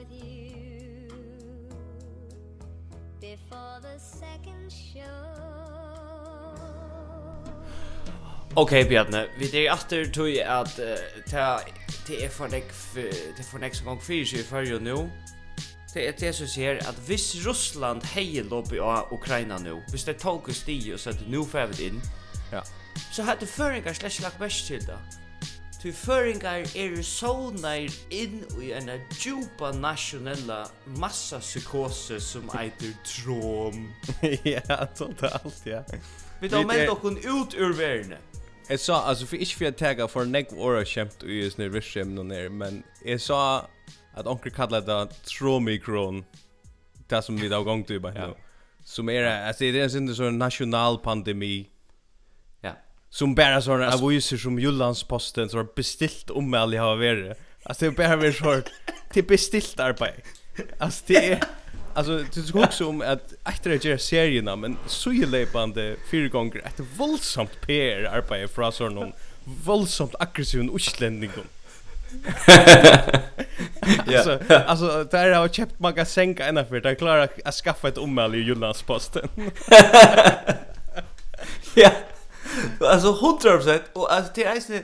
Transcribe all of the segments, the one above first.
with you before the second show. Ok, Bjarne, vi er efter tog at uh, ta det er for nek det er for nek som gong sig i fyrir nu det er det som sier at hvis Russland heier loppi av Ukraina nu hvis det tog og sti og sætter nu fyrir inn ja. så hadde føringar slett lagt best til det Tui føringar er sovnar inn i en djupa nationella massapsykose som eiter trom. ja, totalt, ja. Vi tar med dokken ut ur verne. Jeg sa, altså, for ikke for jeg tega for nekv åra kjempt ui i virkjem noen her, men jeg sa at onker kallar det tromikron, det som vi da gong du i bare nå. Som er, altså, det er en sånn nasjonal pandemi, som bara sådana alltså, aviser som Jyllandsposten som har beställt om mig har varit. Alltså det är bara varit så till beställt arbete. Alltså det är Alltså det skulle också om att efter att göra serierna men så ju löpande fyra gånger ett våldsamt PR arbete från sån någon våldsamt aggressiv utsländning. alltså alltså där har jag köpt många sänka ända för att klara att skaffa ett ommäle i Jyllandsposten. Ja. Alltså 100% och alltså det är ju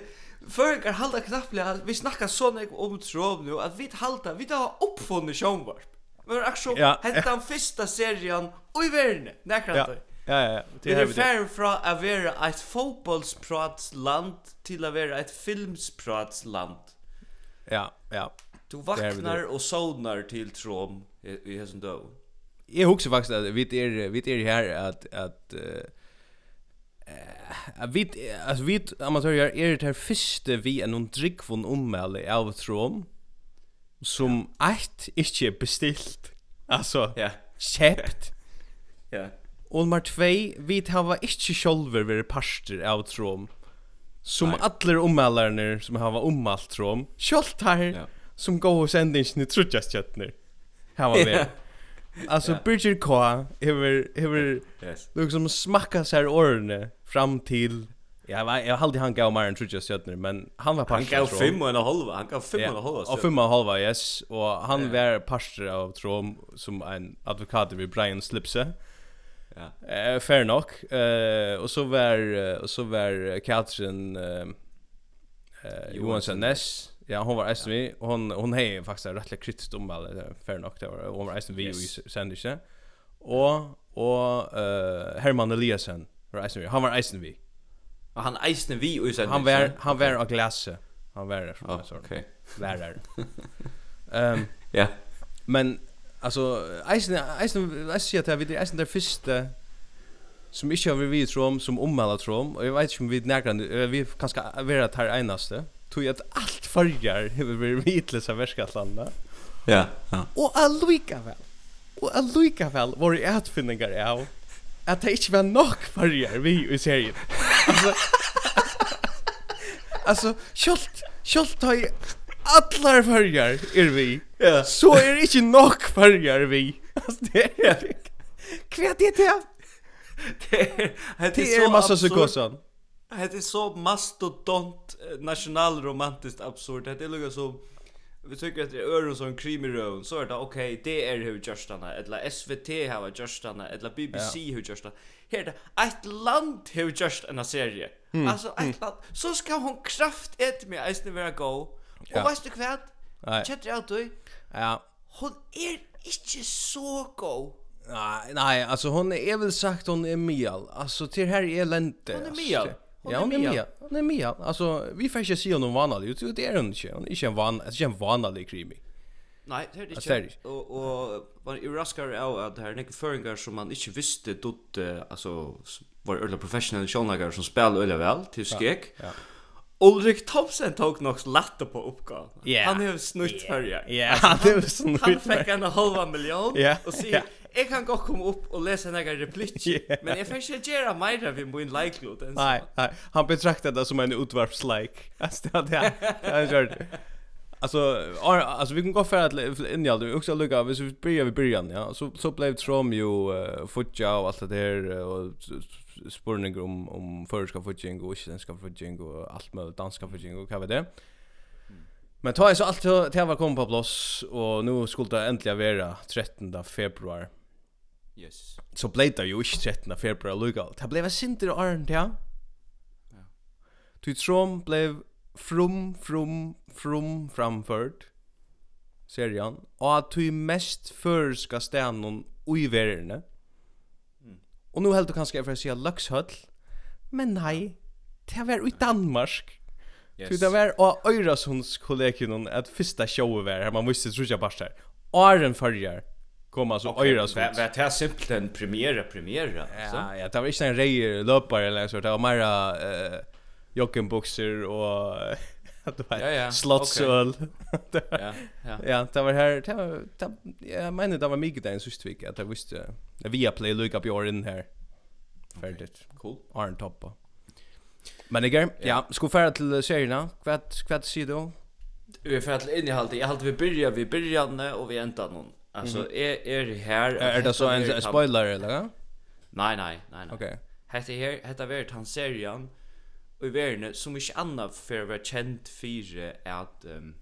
Förr halda knappliga, vi snackar så mycket om tråd nu att vi halda, vi har uppfunnit Sjönvarp. Men också ja. hette den första serien i världen. Näkra ja. Ja, ja, ja. Det är fair från att vara ett fotbollspratsland till att vara ett filmspratsland. Ja, ja. Du vaknar och sovnar till Trom i Hesendö. Jag husker faktiskt att vi är vi är här att att uh, Jag vet alltså vet amatörer är det här första vi en någon drick från ommäle av trom som ett inte beställt alltså ja. köpt ja. Och nummer 2 vi har inte själva varit parster av trom som alla ommälarna som har ommalt trom skolt här som går och sänder inte trutjas chatner här var vi. Alltså Bridger K över över yes. liksom smacka så här åren fram till Ja, jag jag hade han gav mer än Trudge men han var pastor. Han gav fem och en halv, han gav fem och en halv. Och fem och en halv, yes. Och han yeah. var pastor av Trom som en advokat vid Brian Slipse. Ja. Eh, fair nok. Eh, och så var och så var Katrin eh, Johansson Ness Ja, hon var SMV och hon hon är faktiskt rätt lite kritisk om väl för nog det var hon var SMV yes. i sen Och och eh Herman Eliasson var SMV. Han var SMV. Och han SMV och sen han var han var av glasse. Han var där som oh, sån. Okej. Lärare. Ehm ja. Men alltså Eisen Eisen Eisen säger att vi det Eisen där första som inte har vi vid trom som ommäla trom och jag vet inte om vi närgrande vi kanske vara här enaste tog att allt färgar hur vi blir mitlösa. Ja, ja. Och allika väl. Och allika väl var det att finningar av att det inte var nog färgar vi i serien. Alltså, alltså, kjolt, kjolt har ju allar färgar är vi. Ja. Så är det inte nog färgar vi. Alltså det är... Kvärt det här. Det är, det är, det är massa psykosan. Det är så mastodont nationalromantiskt absurd. Det är lugnt så vi tycker att det är öron som creamy krimirön så är det okej okay, det är hur Justarna eller SVT har Justarna eller BBC ja. hur Justarna här är det ett land hur just en serie mm. alltså ett mm. land så ska hon kraft ett med att det vara go ja. och vet du kvärt chatta out du ja hon är inte så go Nej, nej, alltså hon är väl sagt hon är mial. Alltså till här är lente. Hon är alltså. Ja, hon är Mia. Hon är Mia. Alltså, vi får inte se honom vanlig. Det är hon inte. Hon är inte en, van, alltså, en vanlig creamy. Nej, det är det inte. Och, och man är raskare av att det här är några föringar som man inte visste då, alltså, var ölla professionella kjolnagar som spelar ölla väl till skek. Ja, ja. Ulrik Thomsen tog nog latte på uppgåvan. Yeah. Han har snutt yeah. förr. Ja, han har snutt. Han fick en halva miljon yeah. och så jag kan gå komma upp och läsa några repliker. Yeah. Men jag får inte göra mer av min like låt. Nej, nej. Han betraktade det som en utvarpslike. Alltså det hade han gjort. Alltså, ar, alltså vi kan gå för att injal det också lucka hvis vi börjar vid början ja så så blev Trom ju uh, och allt det där och spurningar om om förska fudging och isländska fudging och allt möjligt danska fudging och vad vet det. Men ta så allt till att kom på plats och nu skulle det äntligen vara 13 februari. Yes. Så blev det ju inte 13 februari lugg. Det blev sinter och arnt ja. Ja. Du trom blev from from from framförd. Serien. Och att du mest förska stenen och i världen. Mm Och nu helt du kanske för att säga Luxhull. Men nej, det var i Danmark. Yes. Det var av Øyrasunds kollegion at första showet var här. Man måste trodde bara där. Aren förjar kom så okay. Øyrasunds. Vad det simpelt en premiere premiere Ja, ja, det var inte en reier löpare eller så. Det var mera eh uh, joggingbukser och du vet. Ja, ja. Slottsöl. Okay. ja, ja. Ja, det var här, det var, det, jag menar det var mycket där en sist vecka, att jag visste, jag via play look up your in här. Färdigt. Cool. Arn toppa. Men jag, ja, ja ska färra till serierna. Kvätt, kvätt ser du? Vi färra till innehållet. Jag hade vi börjar, vi börjar och vi ändar någon. Alltså, mm -hmm. är, är det här... Är, det så en, spoiler eller? Nej, nej, nej, nej. Okej. Okay. Hette här, hette vart han serien i verden som ikke annet for å være kjent for at um,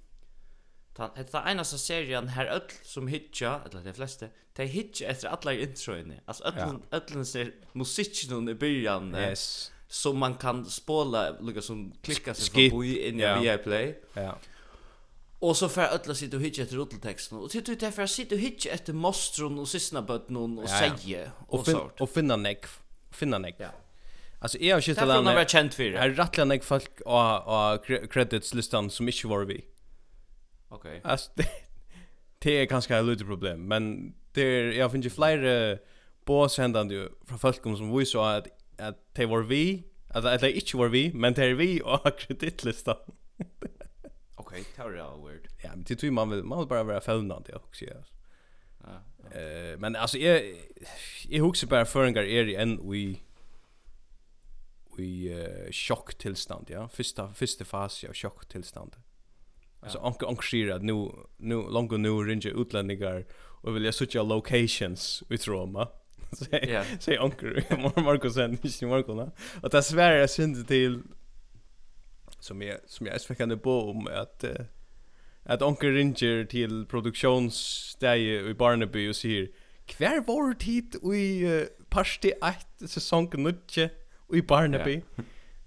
ta, hetta er eneste serien her öll som hitja, eller de fleste, de hitja etter alle introene. Altså öll, ja. öll ser musikken i byrjan yes. som man kan spåla, lukka som klikka sig Skip. förbi in i ja. via play. Ja. Och så för alla sitter och hitcha efter roteltexten och tittar ut för att sitta och hitcha efter mostron och sysnabötnon och ja, ja. säga och, och, fin, och finna neck finna neck. Ja. Alltså är jag shit alla. Det har känt för. Är rattlan jag folk och och credits listan som inte var vi. Okej. Alltså det är ganska ett litet problem, men det är jag finner ju flera boss händande från folk som vi så att att det var vi, att att det inte var vi, men det är vi och kreditlistan. Okej, det är weird. Ja, men det tror man vill man vill bara vara fällande också. Ja. Ja. Eh men alltså jag jag huxar bara föringar är i en vi i uh, chocktillstånd, ja. Första första fas av chocktillstånd. Alltså ja. onkel onkel säger att nu nu långt nu ringer utlänningar och vill jag söka locations i Roma. Säg säg onkel Marcus sen inte Marcus va. Och det svär jag synd till som jag som jag är på om att uh, att onkel ringer till produktionsstäje i Barnaby och säger Kvar var tid i uh, parti 1 säsong 9 i Barnaby.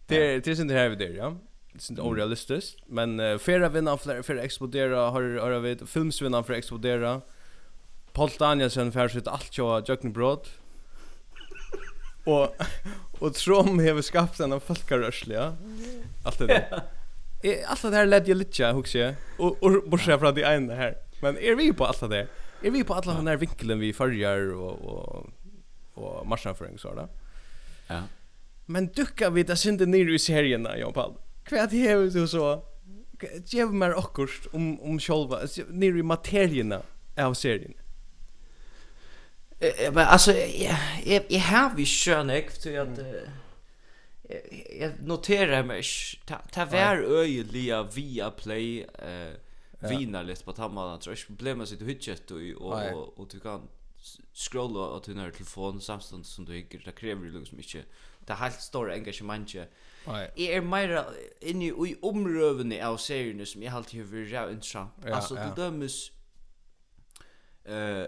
Det det är inte här vi där, ja. Det är inte orealistiskt, men uh, färre vinna för för explodera har har vi filmsvinnan för explodera. Paul Danielsen för sitt allt jag Jökn Broad. Och och Trom har skapat en folkrörelse, ja. Allt det där. Allt det här ledde jag lite, huxar jag. Och och bortse från det ena här. Men är vi på allt det där? Är vi på alla den här vinkeln vi följer och och och marschen så där? Ja. Men dukkar vi det synde ner i serien Jan Paul. Kvärt här så så. Gev mer akkurst om om själva ner i materierna av serien. Eh men alltså jag jag har vi skönäck för att jag noterar mig ta ta var öjliga via play eh vina lite på tamman tror jag problemet sitter hutchet och och och du kan scrolla åt din telefon samtidigt som du hickar det kräver ju liksom inte det helt store engasjementet. Jeg er mer inne i omrøvene av seriene som jeg alltid har vært ræv interessant. Ja, altså, ja. det dømes... Uh,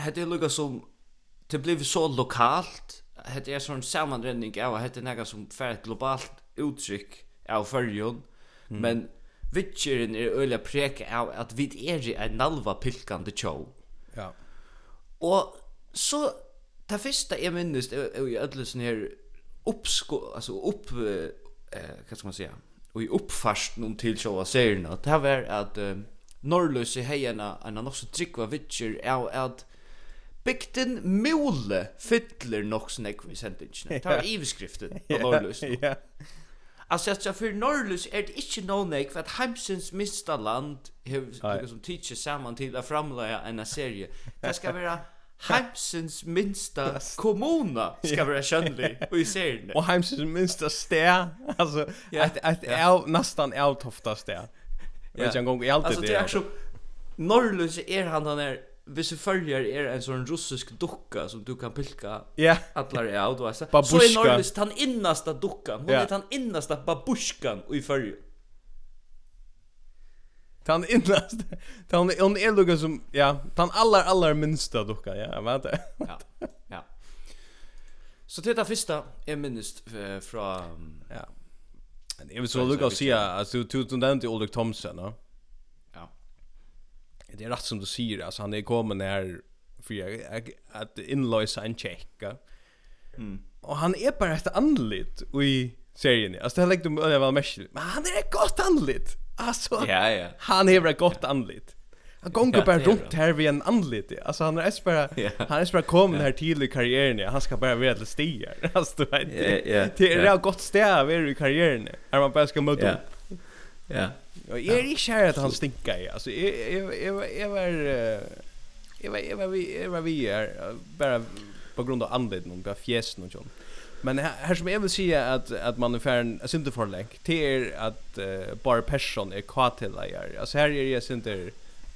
hette er lukka som... Det blir så lokalt. Hette er sånn sammanrenning av hette er nega som fer et globalt uttrykk av fyrjon. Mm. Men vittjeren er øyla preka av at vi er i en nalva pilkande tjov. Ja. Og så... Det første jeg minnes i ødelsen her uppsko alltså upp eh vad ska man säga och i uppfast någon till själva serien att det var att eh, i hejarna en annan så tryckva vitcher är att Bygden mule fyller nok snäck vi sent Det Ta iveskriften på Norrlös. Ja. Alltså att för Norrlös är det inte någon nek för att Heimsens minsta land har som teacher samman till att framlägga en serie. Det ska vara Heimsens minsta kommuna ska vara skönlig och i serien. Och Heimsens minsta stä. Alltså ja, ett ett ja. nästan outtofta stä. Ja. Vet jag en gång i allt det. Alltså det är också Norrlös är han han är hvis du følger er en sånn russisk dukka som du kan pilka yeah. atlar er av, du vet. Så er Norrlös han innaste dukkan. Hon yeah. är han innaste babushkan i följer. Tan innast. Tan on är lugg som ja, tan allar allar minsta docka, ja, vet det. ja. Ja. Så det där första är minst från ja. Men det är så lugg att se att du tog den där Thomsen, va? Ja. Det är rätt som du säger, alltså han är kommen här för att inlösa en checka. Mm. Och han är bara ett anlit i serien. Alltså det har lagt dem över väl Men han är ett gott anlit. Alltså, ja, ja. han har ett gott anlit. Han går ja, bara runt här vid en anlit. Alltså han är bara, ja. han är bara kommit här till i karriären. Han ska bara vara till stigar. Alltså du vet, det, ja, ja, det är ja. ett gott stäv i karriären. Är man bara ska möta ja. upp. Ja. Och jag är inte kär att han stinkar i. Alltså, jag, jag, jag, jag var... Jag var, jag var, jag var, jag var, jag var, jag var, jag Men här, här som jag vill säga att att man ungefär en synte för länk Det er att uh, bara person är kvar till dig. Alltså här är jag inte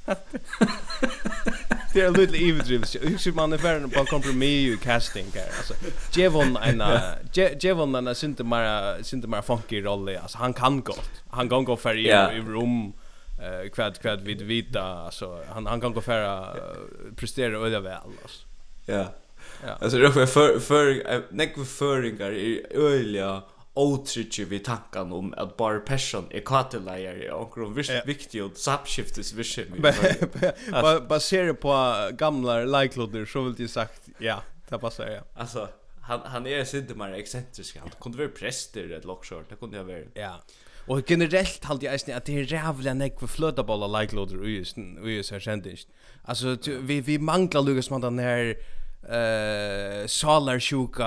Det är lite överdrivet. Hur ser man ungefär på kompromiss i casting här alltså. Jevon en Jevon en synte mera synte mera funky roll. Alltså han kan gott. Han kan gå för i, i rum eh kvad kvad vid vita alltså han han kan gå för prestera öliga väl alltså. Ja. Alltså det är för för näck förringar i öliga otrygge vi tankan om att bara person är katelajare och de visst viktigt och sapskiftes visst baserat på gamla likelodder så vill det sagt ja det passar ja alltså han han är inte mer excentrisk han kunde vara präster eller också det kunde jag vara ja Och generellt hade jag att det är jävla näck för flödabollar like loader just och just här kändist. Alltså vi vi manglar Lucas man den här eh uh, salar sjuka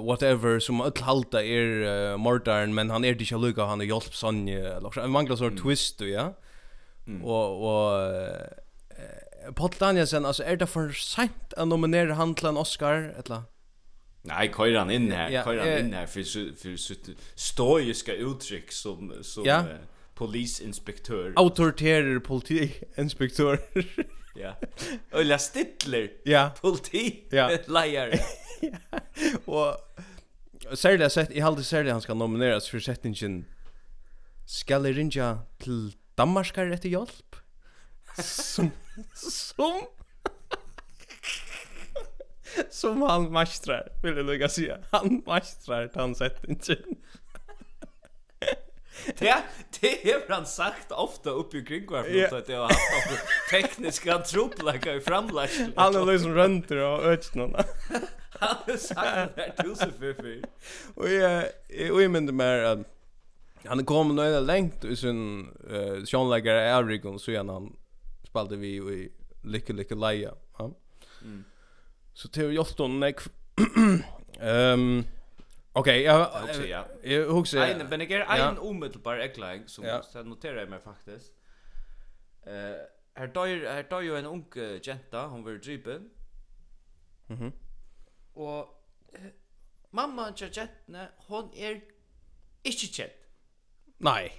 whatever som öll halta er uh, mordaren men han är er inte lucka han har er hjälp sån eller en mangla sort mm. twist ja mm. och och uh, Paul Danielsen alltså är er det för sent att nominera han till en Oscar eller Nej, kör han in här, ja, kör han in här för för stoiska uttryck som som ja. uh, polisinspektör. Autoritär politiinspektör. Ja. Ölla Stittler. Ja. Politi. Ja. Liar. Och särskilt sett i halde särskilt han ska nomineras för sättningen Skal jeg rinja til Danmarkar etter hjelp? Som, som, som han mastrar, vil jeg lukka sige. Han maestrar til han sett ikke. Det det har han sagt ofta upp i kring varför yeah. att det har haft tekniska trubbelaka i framlägg. Han är liksom runt och öts någon. Han har sagt det här tusen för Och jag och jag menar mer att han kom nog långt längt i sin uh, Sean-läggare Erikon så igen han spelade vi i Lycka Lycka Leia. Ja. Mm. Så till Joston Ehm Okej, jag jag huxar. En men jag är en omedelbar eklang som noterar jag mig faktiskt. Eh, här tar här tar ju en ung jenta, hon var drypen. Mhm. Och mamma till jentne, hon är inte chat. Nej.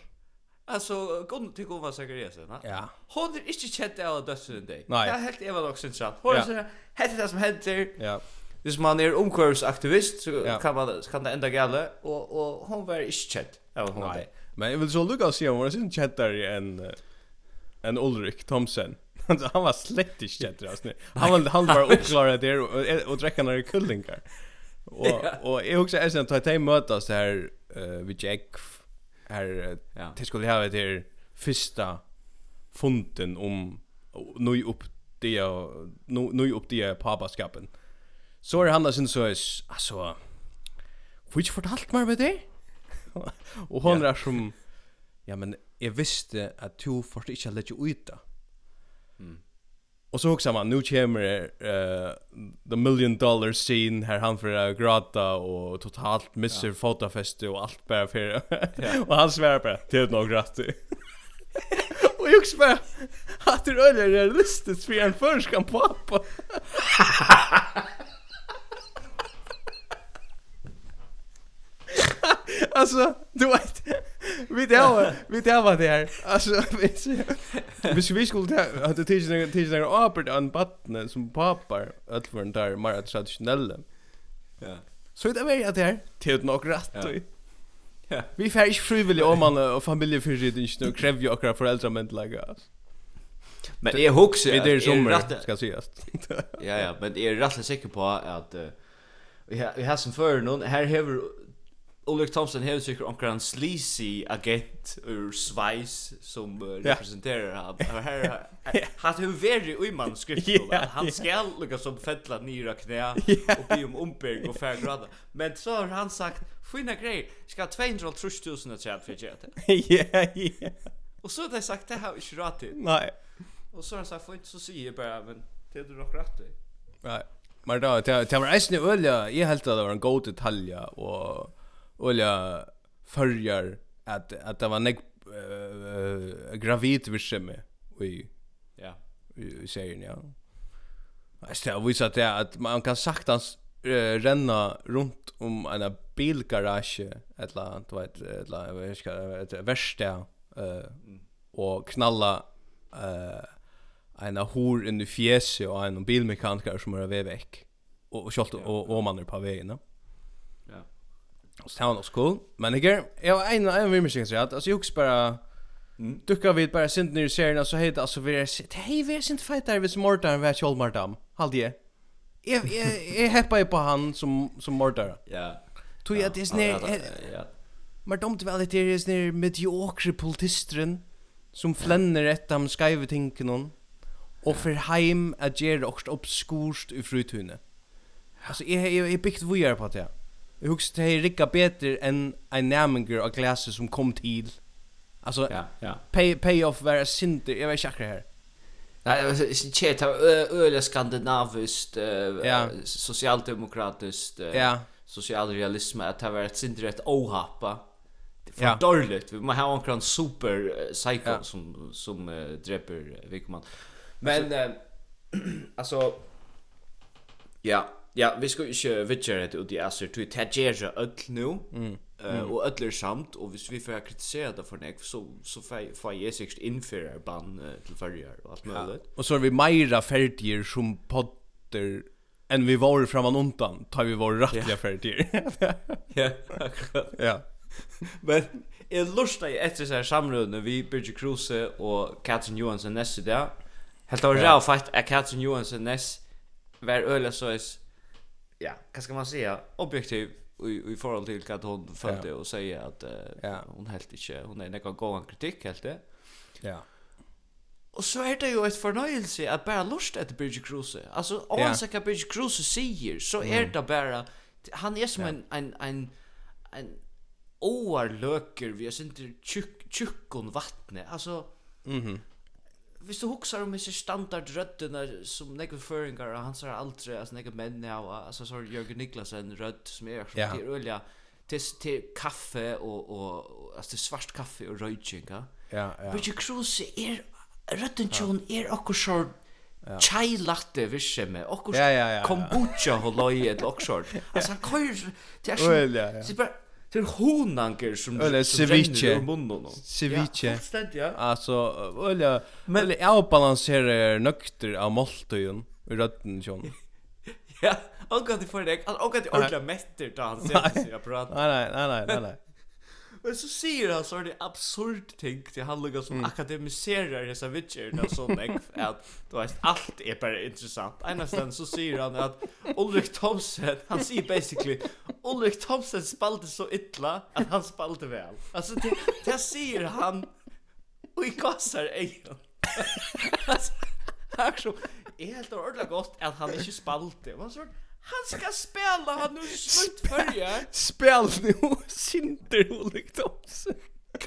Alltså god till Gova Sakariasen, va? Ja. Hon är inte känd av dödssynden. Det är helt Eva dock sen så. Hon säger, "Hette det som händer." Ja hvis man er omkörningsaktivist så ja. kan man kan det enda gale, og, og hon var ikke kjent. Ja, hon Nej. Men jag vill så lucka se hon var sin chattare än en Ulrik Thomsen. han var slett inte chattare alltså. Han var, han var uppklarad där och, och dräcka några kullingar. Och och jag också är sen att ta mötas det här uh, vid Jack här ja. det skulle ha det första funden om nu upp det nu nu upp det papaskapen. Så er han da sin så, altså, får ikke fortalt meg med det? og hon er som, ja, men jeg visste at du får ikke lette ut da. Mm. Och så också man nu kommer uh, the million dollar scene her han för att gråta och totalt misser ja. fotofest och allt bare för. ja. och han svär på till något gratis. och jag svär att det är realistiskt för en först pappa. Alltså, du vet. Vi det var vi det var där. Alltså, vi vi skulle ta att det hade tidigare tidigare apert an batten som pappar att för den där mer traditionella. Ja. Så det var jag där. Till nog rätt. Ja. Vi får inte frivilligt om man och familjeförsörjning och kräver ju akra föräldrar men lägga. Men jag huxar vi det som ska ses. Ja ja, men är rätt säker på att Ja, vi har som för någon här har Ulrik Thomsen hevur sikkert onkran sleazy agent ur Schweiz som uh, representerar han. Här han hur veri i manuskriptet yeah, han skal lukka som fettla nyra knä och be om omberg och färgrada. Men så har han sagt fina grej ska 200 000 chat för chat. Ja, ja. Och så har de sagt det här är rätt. Nej. Och så har han sagt fint så säger jag bara men det är du nog rätt. Nej. Men då det var ju nu öliga. Jag helt att det var en god detalj och olja förjar att att det var nek uh, gravid virksomhet i ja i serien ja. Alltså jag visste att att man kan saktans uh, renna runt om en bilgarage eller du vet eller vad ska det värsta eh och knalla eh en hor in i fjäse och en bilmekaniker som är väck och och och man är på vägen. Så det var nog cool. Men jag jag var en en vill mig säga att alltså jag också bara mm. duckar vid bara sent ner i serien så heter alltså vi är hej vi är sent fighter vid Mortar vid Cholmardam. Halt det. Jag jag jag heppar på han som som Mortar. Ja. Tror jag det är snär. Ja. Men dumt väl det är snär mediocre politistren som flänner ett am skriver tinken någon och för heim att ge också obskurst i frutune. Alltså jag är är byggt vidare på det. Jag husar det här rikka bättre än en nämninger av klasser som kom till. Alltså, ja, ja. Pay, pay off var synder, jag vet inte här. Nej, det var inte det öliga skandinaviskt, ja. socialdemokratiskt, ja. socialrealism, att det var ett synder ett ohappa. Det är för dåligt. Vi måste ha omkring super psycho ja. som, som uh, dräper Wickman. Men, alltså, alltså ja, Ja, vi ska ju ikke vidtjere det ut i Asser, till du tar gjerne ødel uh, og öll er samt, og hvis vi får kritisera det for nek, så, så får jeg sikkert innføre ban uh, til førjer og alt mulig. Ja. Og så är vi meira ferdiger som podder än vi var framan undan, tar vi vår rättliga ja. ja, akkurat. Ja. Men jeg lustar jeg etter seg samrødene vi Birgit Kruse og Katrin Johansen Ness i dag. Helt av ræv fakt at Katrin Johansen Ness var øyla såis ja, vad ska man säga, objektiv i i förhåll till att hon följde ja. och säga att uh, ja. hon helt inte hon är någon gång kritik helt det. Ja. Och så är det ju ett förnöjelse att bara lust att Bridge Cruise. Alltså om man säger Bridge Cruise så är det bara han är som en en en en oarløker, vi är inte tjuck tjuckon vattne. Alltså Mhm. Mm Hvis du huxar om disse standardrøddene som nekve føringar og han ser aldri, altså nekve menn av, altså så er Jørgen Niklasen rødd som er, som ja. til ølja, til, til kaffe og, og, altså til svart kaffe og røyking, ja? Ja, ja. Bridget Kruse er, rødden tjon er okkur så chai latte visse med okkur kombucha holoi et okkur. Altså han køyr, det er ja det er bare, Det är honanger som Eller ceviche. Ceviche. Ja, alltså eller men jag balanserar nökter av moltöjen i rötten John. ja, och kan du för dig. Och kan du ordla mäster ser sig jag pratar. Nej nej nej nej nej. Och så sier han så är det absurd ting til han lukar som mm. akademiserar dessa witcher så jag at du vet allt är bara intressant. Einastan så sier han att Ulrik Thomsen, han säger basically Ulrik Thomsen spalte så illa att han spalte väl. Alltså det, det sier han och i kassar egen. Altså, han är så, helt ordentlig godt att han inte spalte. Man så Han ska spela, han nu slut förja. Spel nu, sinter olikt oss.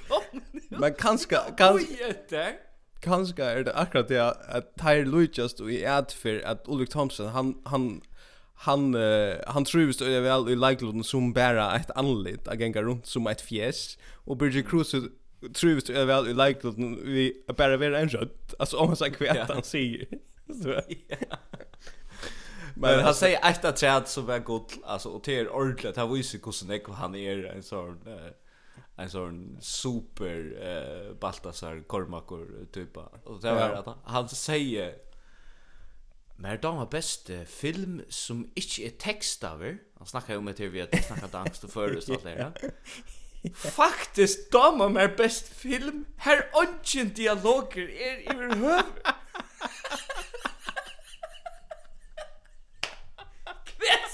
Kom nu. Men kanska, kanska... kanske är det akkurat det att Tyre Lucas och i ad för att Ulrik Thompson han han han uh, han trivs då väl i Laglund som bara ett anlit att gänga runt som ett fjäs och Bridget Cruz trivs då väl i Laglund vi bara vara en rött alltså om man säger kvätt han säger så Men han säger ett att träd som är gott alltså och det är ordentligt. Han visar hur snäck han är en sån en sån super eh Baltasar Kormakor typa. Och det var att han säger Men det var best film som inte är text över. Han snackar ju om det vi att snacka dans och förrest och allt Faktisk damer mer best film Her ongen dialoger er i höv.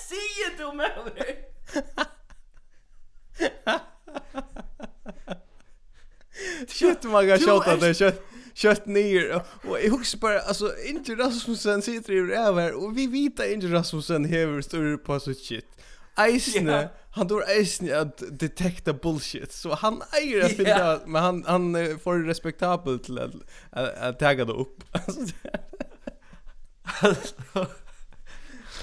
säger du med Shit man kan shotta det kött kött ner och jag husar bara alltså inte Rasmussen sitter i över och vi vita inte Rasmussen hever större på så shit. Eisne, yeah. han tror Eisne att detekta bullshit. Så han äger att finna, yeah. men han, han får respektabelt till att, att, att tagga det upp.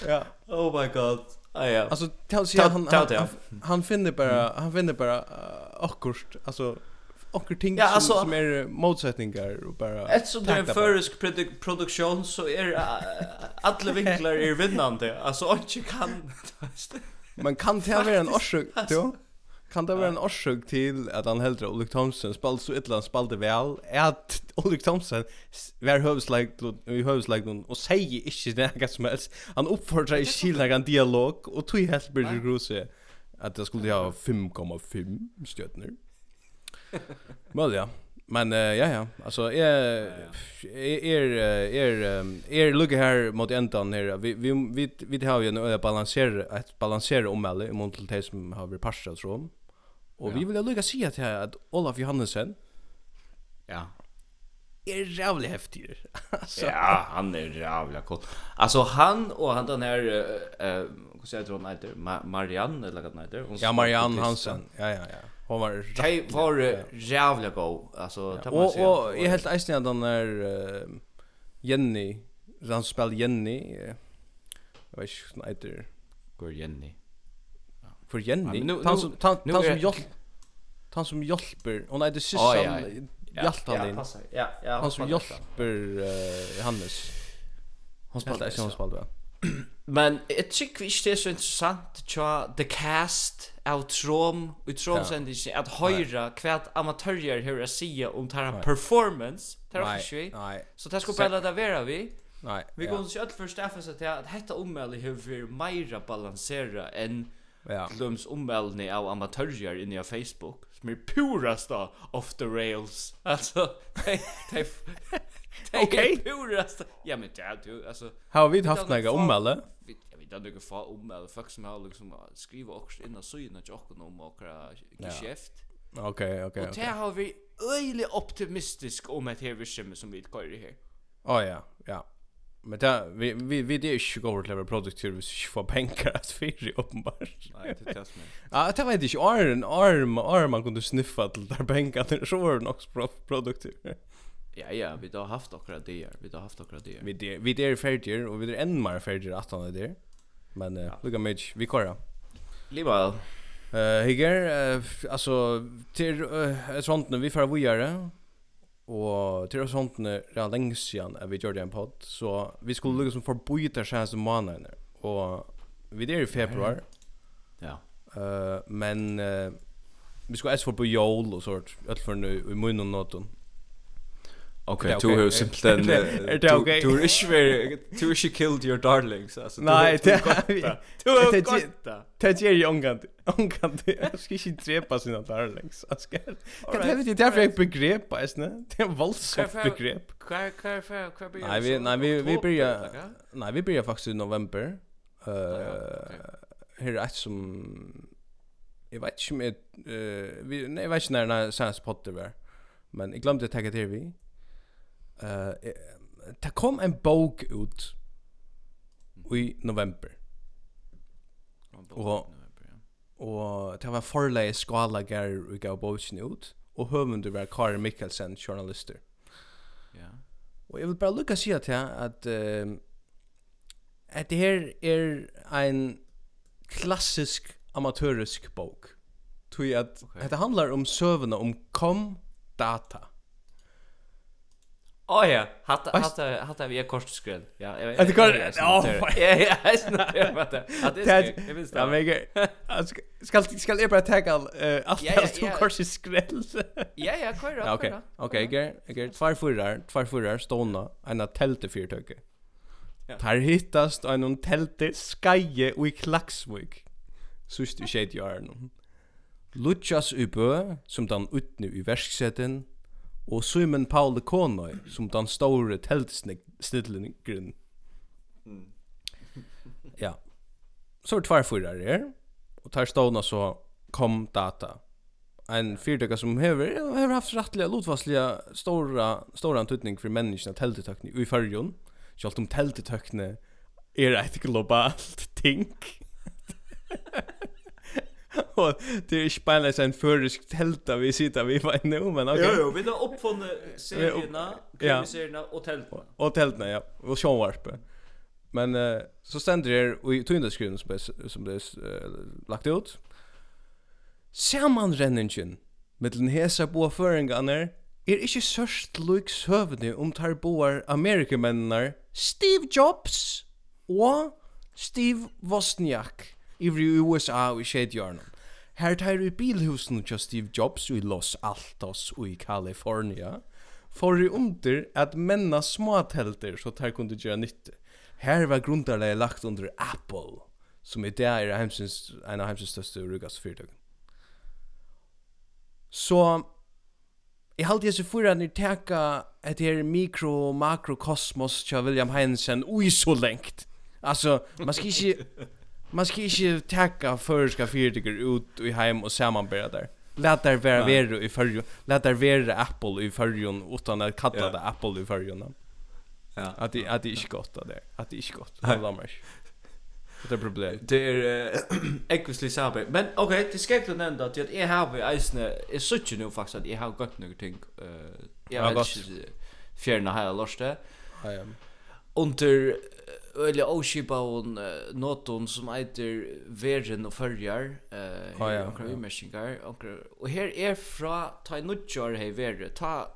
ja. Oh my god. Ah, ja. Alltså tell sig han han, han finner bara han finner bara uh, akkurst alltså akkur ting ja, alltså, som, är motsättningar och bara Eftersom det är en förrisk produ produktion så är uh, alla vinklar är vinnande. Alltså inte kan Man kan ta vara en orsak, jo kan det vara en orsak till att han heldre Ulrik Thomsen spelade så illa han spelade väl att Ulrik Thomsen var hövslägg i hövslägg och säger inte något som helst. Han uppfordrar i kylna en dialog och tog helt blir Gruse att det skulle ha 5,5 stjärnor Möjligt ja. Men uh, ja ja, alltså är är är är lugga här mot ändan här. Vi vi vi vi har ju en balanser ett balanser om eller mot det som har vi passat så. Och ja. vi vill lucka se att att Olaf Johansen ja är jävligt häftig. alltså ja, han är jävla cool. Alltså han och han den här eh uh, hur säger hon heter Ma Marianne eller vad heter hon? Ja, Marianne Hansen. Ja, ja, ja. Hon var Hej var jävligt god. Alltså ja. och, och, och jag helt ärligt den är uh, Jenny, han spelar Jenny. Jag vet inte, heter Går Jenny för Jenny. Han som han han som hjälp han som hjälper och nej det syns han hjälpt han Ja, ja. Han som hjälper Hannes. Han spelar inte han spelar. Men jag tycker ikke det er så intressant tja the cast av Trom. Og Trom-sendingen att höra hva amatörer hur jag säger om tar tæra performance. Tæra fyrir vi. så det ska bare la det være vi. Nej. vi går ikke alt først FSA til att detta ommeldet hur vært meira balansera enn Ja. Glöms omvälvning av amatörer inne på Facebook som är purast off the rails. Alltså, de de de Okej. Purast. Ja men det är du alltså har vi haft några omvälvningar? Jag vet inte några få omvälvningar folk som har liksom skriva också innan syna att jag om och geschäft. Okej, okej. Och det har vi öjligt optimistisk om ett här vi som vi går i här. Ja ja, ja. Men det vi vi vi det är ju går till att produktiv vi får pengar att fyra uppenbart. Nej, det tas mig. Ja, det vet inte arm arm arm man kunde sniffa till där pengar det så var nog produktiv. Ja, ja, vi har haft några det vi har haft några det Vi det vi det är färdiga och vi är än mer färdiga att han är där. Men uh, ja. lugga mig, vi kör. Lival. Eh, uh, higer, uh, alltså till uh, sånt nu vi får vidare. Og til oss håndene er lenge siden at vi gjør det en podd, så vi skulle lukke som forbryta seg som månedene. Og vi er i februar. Ja. Uh, men uh, vi skulle ess for på jól og sånt, alt for nu i munnen og nåten. Okej, du har simpelt en du har ikke vært... du har ikke killed your darlings alltså. Nej, det du har gått där. Det är ju ångant. Ångant. Jag ska inte drepa sina darlings. Jag ska. Det vet ju därför jag begrepp på isne. Det är våldsamt begrepp. Kvar kvar kvar kvar. Nej, vi nej vi vi börjar nej vi börjar faktiskt i november. Eh här är som jag vet inte med eh vi nej vet inte när när Sans Potter var. Men jag glömde att tagga till vi eh ta kom en bok ut i november. Og og det var forlei skala gar vi gav boken ut og høvundur var Kari Mikkelsen journalister. Ja. Og jeg vil bare lukka si at at uh, at det her er ein klassisk amatörisk bok. Tui at okay. det handlar om søvna om kom data. Oh ja, hatta hatta hatta vi kort skräll. Ja, jag vet. Det går. Ja, ja, jag snackar om det. Att det är visst. Ja, men Skal skal jeg bare tagga allt allt två kort skräll. Ja, ja, kör då. Okej. Okej, ger ger två fyrar, två fyrar ståna, en telte fyrtöke. Ja. Tar hittast en tälte skaje og i Klaxvik. Sust i skedjaren. Luchas ubö, som dan utnu i verksetten, og Simon Paul Konoy som den store teltstidlingren. Ja. Så er det tvær her, og tar stående så kom data. En fyrtøkker som hever, hever haft rettelig, lotvasselig, stora, stora antutning for menneskene teltetøkning i fyrjon, Sjalt om teltetøkne er et globalt ting og det är bare en førisk tälta vi sitter vi var inne men ok. Jo jo, vi har uppfunnit serierna, krimiserierna og teltene. Og teltene, ja, och sjånvarpe. Men uh, så ständer det i tøyndeskriven som det är uh, lagt ut. Samanrenningen med den hesa boa föringarna er ikkje sørst luik søvne om tar boar amerikamennene Steve Jobs og Steve Wozniak i USA og i skjedjørnen. Her tar i bilhusen til Steve Jobs i Los Altos og i California, for i under at menna småtelter så tar kunde gjøre nytte. Her var grundarleg lagt under Apple, som i det er heimsins, en av heimsins største rugas fyrtøk. Så Jeg halte jeg så for at ni teka et her mikro- og makrokosmos til William Heinsen ui så lengt. Altså, man skal ikke man ska inte tacka förska fyrtiger ut i heim och sammanbära där. Lät där vara vara i förr. Lät där vara Apple i förrjon utan att kalla det Apple i förrjon. Ja. Att det att det är gott där. Att det är gott. Alla mars. Det är problem. Det är ekvisli sabe. Men okej, det ska jag nämna att jag har i isne är sucht nu faktiskt att jag har gått några ting eh jag vet inte fjärna här lörste. Ja. Under öle oskipa uh, noton som heter Vergen och Förjar eh uh, ja, några umäskingar och här är fra ta nutjar här verre ta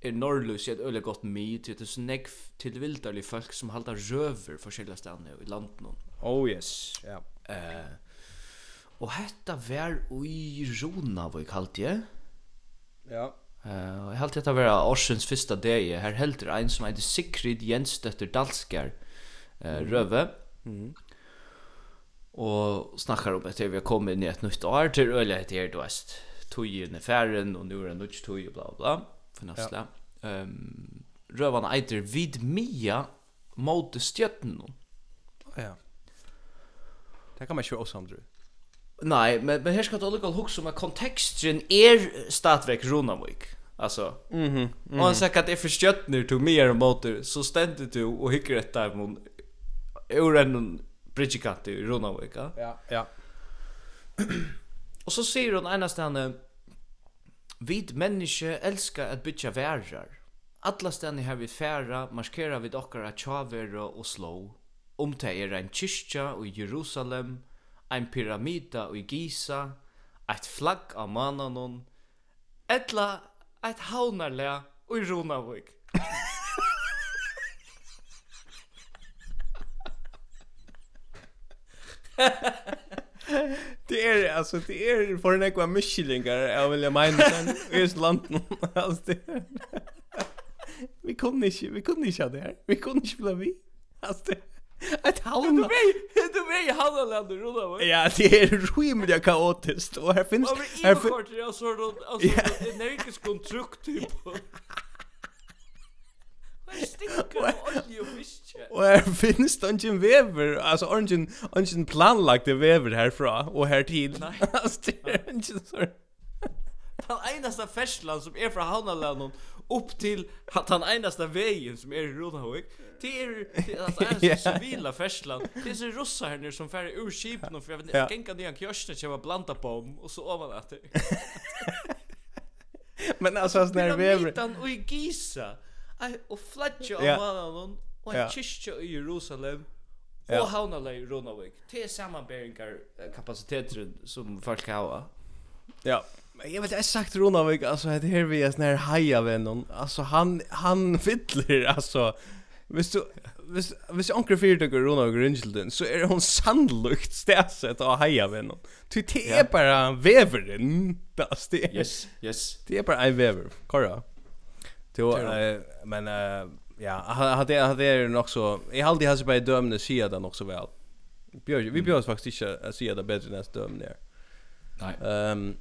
är norrlus ett öle gott mi till det snägg till vildarli folk som halda röver forskjelliga ställen i landet någon oh yes ja eh uh, och hetta var ui Rona vad kallt det ja Eh, uh, helt hetta var Orsens fyrsta dag. her heldur ein som heter Sigrid Jensdotter Dalskar eh, Røve. Mm. Og snakkar om etter vi har kommet inn i et nytt år til øyla etter her, du vet, tog i færen, og nå er det nødt tog, bla, bla, for næstla. Ja. Um, Røvan eiter vid mia mot stjøtten. Ja. Det kan man ikke også om. Nei, men, men her skal du allikevel huske om at konteksten er stadvek Ronavik. Alltså. Mhm. Mm -hmm. Och han säger att det är förstjött nu till mer och motor så ständer du och hycker ett där mot ur en bridgekant i Ronavik. Ja, ja. och så säger hon ena stället Vid människa älskar att bytja värjar. Alla stänni här vid färra markerar vid okkara tjavera och slå. Om det är en kyrkja i Jerusalem, en pyramida i Giza, ett flagg av mananon, etla ett haunarlä i Ronavik. det är alltså det är för en ekva mischlingar jag vill jag mena sen i landet alltså det vi kunde inte vi kunde inte ha det här vi kunde inte bli vi alltså det Ett halvna. Du vet, du vet halvna länder rulla va? Ja, det är rimligt kaotiskt och här finns här finns det är så då alltså det är nästan konstrukt stinker av olje og fiske. Og her finnes det ikke en vever, altså ikke en planlagt vever herfra og her til. Nei. altså, det er ikke sånn. Den eneste ferslan som er fra Havnalænen upp til at han enaste vägen som er i Rodahoek det är alltså en civila färslan det er så rossa här som färre ur skipen og för jag vet inte gänga det han kjörsten som blanda på om og så ovan att det men alltså sån här väver och i Gisa og flatja av mannen og en kyrkja i Jerusalem og havnala i Ronavik. Det er samanberingar kapasiteter som folk hava. Ja, jag vet jag sagt Ronavik alltså det här vi är sån här haja vännen. Alltså han han fiddler alltså Hvis du hvis hvis onkel fyrtøkker Ronald Gringelden så er hon sannlukt stæset av heia venn. Du te er bara veveren. Das det. Yes, yes. Det er bara ei vever. Korra. Jo, men ja, hade hade det nog så. Jag hade hade bara dömne se det nog så väl. Björn, vi björs faktiskt inte se det bättre än dömne där. Nej. Ehm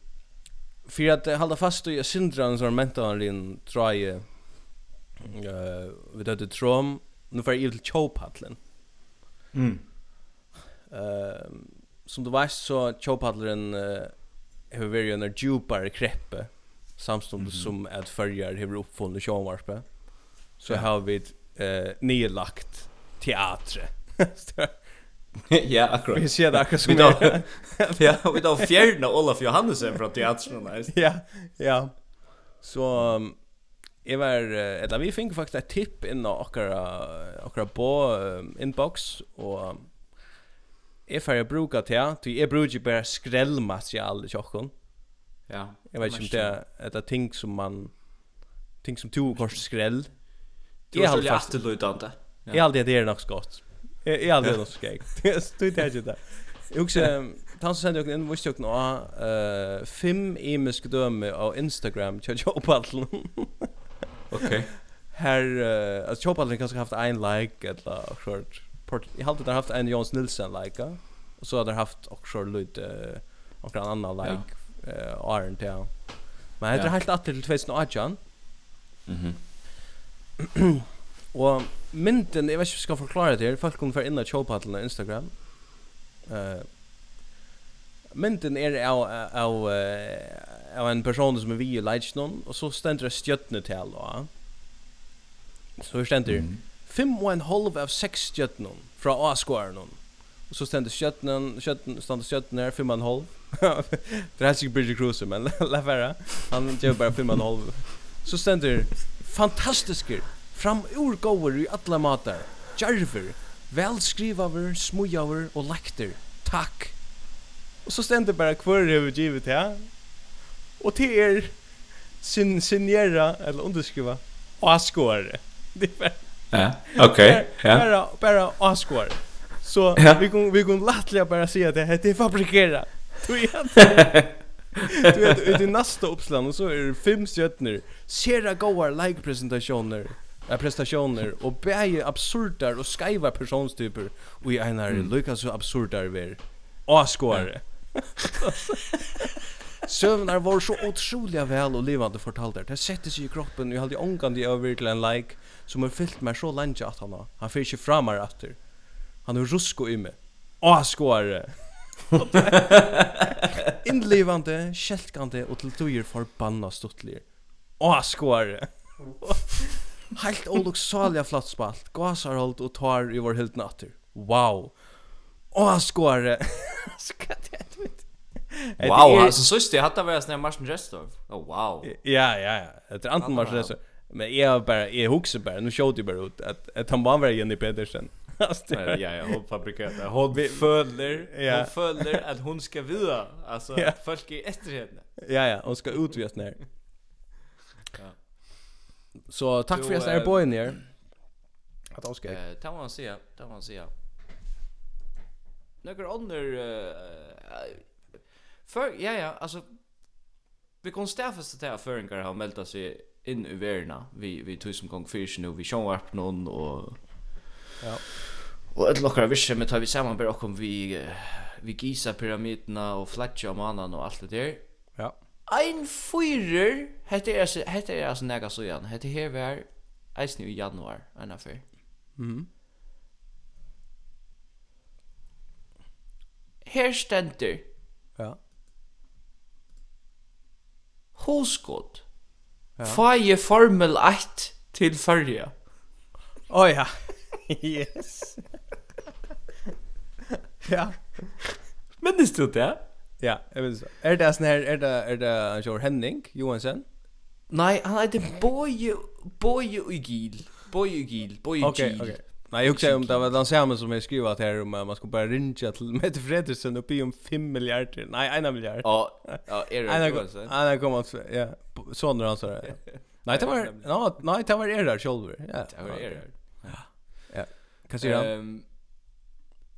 för att hålla fast i syndran som mentan din try eh vid det trom nu för evil chopatlen. Mm. Ehm som du vet så chopatlen eh har varit en djupare kreppe samstundes mm -hmm. som att följer hur uppfunnit sjönvarpe. så ja. har vi eh nedlagt teater. ja, akkurat. Vi ser det akkurat som då. ja, vi då fjärna Olaf Johannesson från teatern nice. ja, ja. Så um, Jeg var, eller vi fikk faktisk et tipp inn av akkurat på um, inbox, og jeg får bruka til, for jeg bruker bare skrellmaterial i tjokken. Ja. Jag vet inte om det är det ting som man ting som tog kors skräll. Det är halt fast lutande. Jag har alltid det är något skott. Jag har alltid något skräck. Det står det ju där. Jag också han sender jo en voice jokken av uh, fem imiske døme av Instagram til Kjopallen. Okej. Her, uh, altså Kjopallen kanskje haft en like, eller akkurat, jeg halte der haft en Jons Nilsen like, og så har der haft akkurat lyd, uh, akkurat en annan like, eh Iron Town. Men det heter helt att till 2018. Mhm. Och mynden, jag vet inte ska förklara det här. Folk kommer för in och shoppa på Instagram. Eh Mynden är av av av en person som är vi i Lightstone och så ständer det stjärtne till då. Så ständer mm. fem och en halv av sex stjärtnor från A-skåren. Och så ständer stjärtnen, stjärtnen ständer stjärtnen 5 och en halv. Det Bridge Bridget Cruiser, men Lafera, han gör bara filmen halv. Så ständer fantastisker, framurgåver i alla matar, jarver, velskrivaver, smujaver och lakter. Tack! Og så ständer bara kvar övergivet ja. Och til er sin signera eller underskriva avskåare. Det är Ja, okej. Ja. Bara bara avskåare. Så vi kan vi kan lättliga bara säga att det heter fabrikera. Du vet. Du vet, i det nästa uppslaget så är det fem stjärnor. Sera goar like presentationer. Ja, prestationer och bäge absurdar och skaiva personstyper och i ena mm. lyckas så absurdar ver. Åskåre. Sövnar var så otroliga väl och levande fortalt där. Det sätter sig i kroppen och jag hade ångande över till en like som har fyllt mig så länge att han har. Han fyrt sig framar efter. Han har rusko i mig. Åskåre. Inlevande, kjelkande og til tøyer forbanna stuttlir. Åh, skåre! Helt oluksalia flatspalt, gasarhold og tar i vår helt natter. Wow! Åh, Ska det jeg vet. Wow, alltså så just det hatt av å være sånn Martin Restorff. Oh, wow. Ja, ja, ja. Etter anten Martin Restorff. Men jag har bare, jeg husker nu nå sjått jeg ut, at, at han var veldig Jenny Pedersen. Alltså ja ja hon fabrikerar hon följer ja. hon följer att hon ska vidare alltså ja. folk är efter henne. Ja ja, hon ska utvisas när. ja. Så tack för att jag är på inne. Att hon ska. Eh, ta man se, ta man se. Några andra för ja ja, alltså vi kan stäffa att föringar har meldat sig in i verna. Vi vi tusen gånger fish nu vi show upp någon och Ja. Och ett lockar visst med tar vi samman bara kom vi vi gisa pyramiderna och flatcha och manan och allt det där. Ja. Ein fyrer hette är hette är alltså näga så igen. Hette här var eis nu i januar en affär. Mhm. Her ständer. Ja. Hoskot. Ja. Faje Formel 8 til förra. Oh, ja yes. ja. Minnes du det? Ja, jag vet det. Är det sån här är det, är det, Sjår Henning Johansson? Nei, han heter Boje, Boje og Gil. Boje og Gil, Boje og Gil. Nej, jag säger om det var den samma som jag skrivit här om man ska bara ringa till Mette Fredriksson be om 5 miljarder. Nej, 1 miljard. Ja, ja, är det. Han kommer att ja, sån där han sa det. Nej, det var nej, det var er där själva. Ja. Det var er där. Vad säger han? Ehm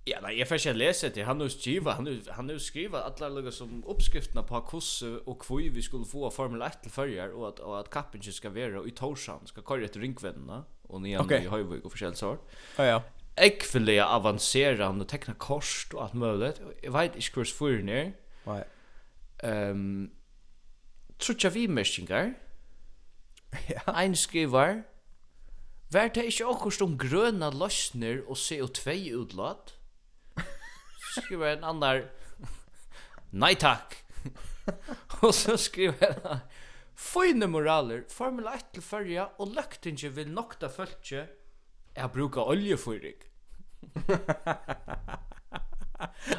ja, nei, jeg får ikke lese det. Han har jo skriva, han har han har skriva alla lugga som uppskrifterna på hvordan og hvor vi skulle få Formel 1 til förjar og at, og at kappen ikke skal være i Torsan skal köra etter ringvennene, og ni okay. i Höjvik og forskjellig sår. Ja ja. Ekveliga avancerande och kost og alt mulig, möjligt. Jag vet inte kurs för ner. Nej. Ehm Trutja vi mestingar. Ja. Ein skrivar Vær det ikke akkurat om grøna løsner og CO2-utlatt? Skriver en annan, nei takk. og så skriver han, Føyne moraler, Formel 1 til fyrja, og løktinge vil nokta følge jeg bruker oljefyrig.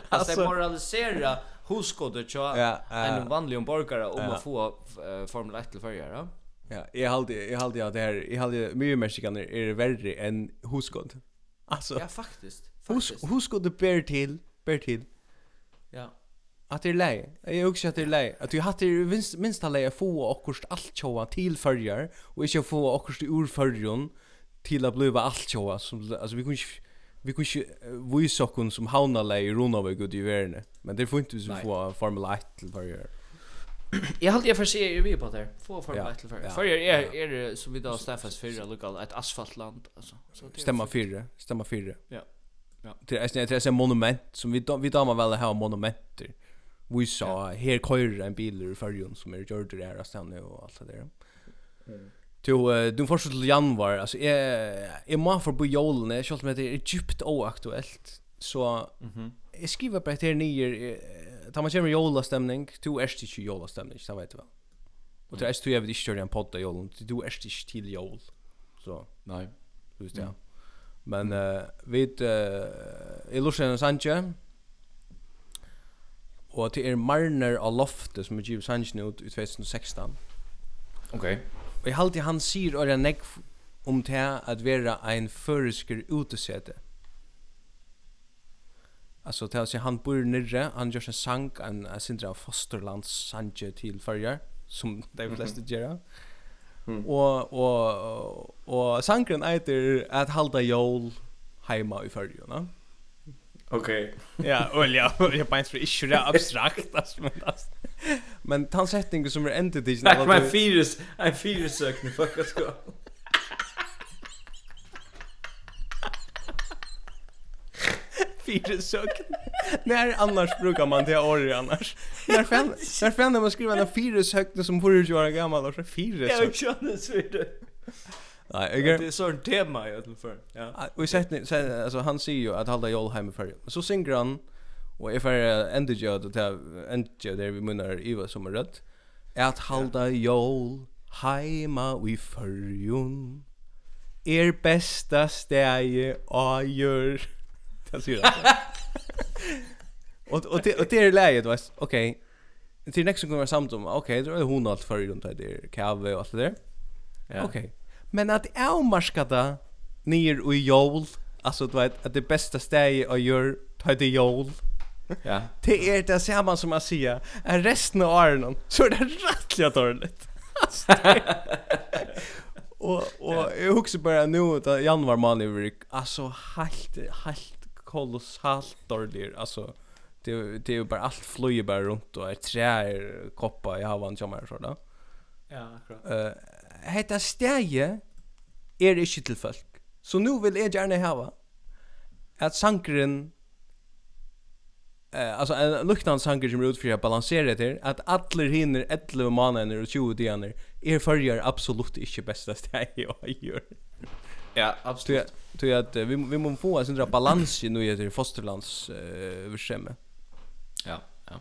alltså det moralisera hos godet ja. en vanlig borgare om att få uh, Formel 1 till fyrja, ja? Ja, jag hade jag hade att det här jag hade mycket mer mexikaner är värre än huskod. Alltså. Ja, faktiskt. Hus huskod det ber till, ber till. Ja. Att det är lei. Jag också att det är lei. Att vi hade minst minst läge få och kost allt tjoa till förjar och inte få och kost ur förjon till att bliva allt tjoa som alltså vi kunde vi kunde inte visa kon som hauna lei i Ronavik och i världen. Men det får inte så få Formel 1 till förjar. Jag hade jag för sig vi på där. Få för mig till för. För är är det som vi då Stefans förra lokal ett asfaltland alltså. Stämma fyra, stämma fyra. Ja. Ja. Det är det är ett monument som vi vi damer väl här monumenter. Vi sa här kör en bil ur färjan som är gjord det här stan och allt det där. Du du förstår till januari alltså är är man för på julen är schysst med det är djupt oaktuellt så Mhm. Jag skriver bara till nier tar man kommer jola stämning, du är inte jola stämning, så vet du väl. Och det är så jag vill inte köra en podd jola, du är inte till jol. Så. Nej. Just det. Men eh vid eh Illusion Sanchez og det er Marner av loftet som er givet sannsyn ut i 2016. Ok. Og jeg halte han sier og jeg nekv om det at være ein føresker utesete. Alltså till sig han bor nere, han gör en sang en en sindra fosterlands sanje till förjar som de flesta mm -hmm. gör. Mm. Och och och sangren heter att halda jól hemma i förjarna. Okej. Okay. ja, olja, jag bara inte är det abstrakt alltså men alltså. Men tansättningen som är entity. Nej, men virus, en virus sökning fuck ska. fyresökt. När annars brukar man det år annars. När fan när fan när man skriver en fyresökt som får vara gammal och så fyresökt. Jag känner så det. Nej, jag det är sån tema i alla fall. Ja. Och i ni så alltså han säger ju att hålla Joel hemma för. Så synger han och if I end the job that end there vi munnar Eva som är rätt. Att hålla Joel heima vi förjun. Er bästa stäje gör Det säger jag. Och och det och det är läget va. Okej. Till nästa gång vi samt om. Okej, då är hon allt för runt där kave och allt det där. Ja. Okej. Men att är marskata ner i jol. Alltså du vet att det bästa steget att gör ta det jol. Ja. Det är det samma som man säger. Är resten av åren så är det rättliga dåligt. Och och jag huxar bara nu att januari månad är alltså helt helt kolossalt dårlig. Alltså det det är ju bara allt flyger bara runt och är träer koppar jag har vant jag så där. Ja, akkurat. Eh, uh, hetta stæje er ikki til folk. Så nu vil eg gjerne hava at sankren eh alltså en luktan sanker som rot för att balansera det att alla hinner 11 månader och 20 dagar är förjar absolut inte bästa steg jag gör. Ja, absolut. Tror att vi vi måste få en sån där balans i nu i fosterlands eh överskämme. Ja, ja.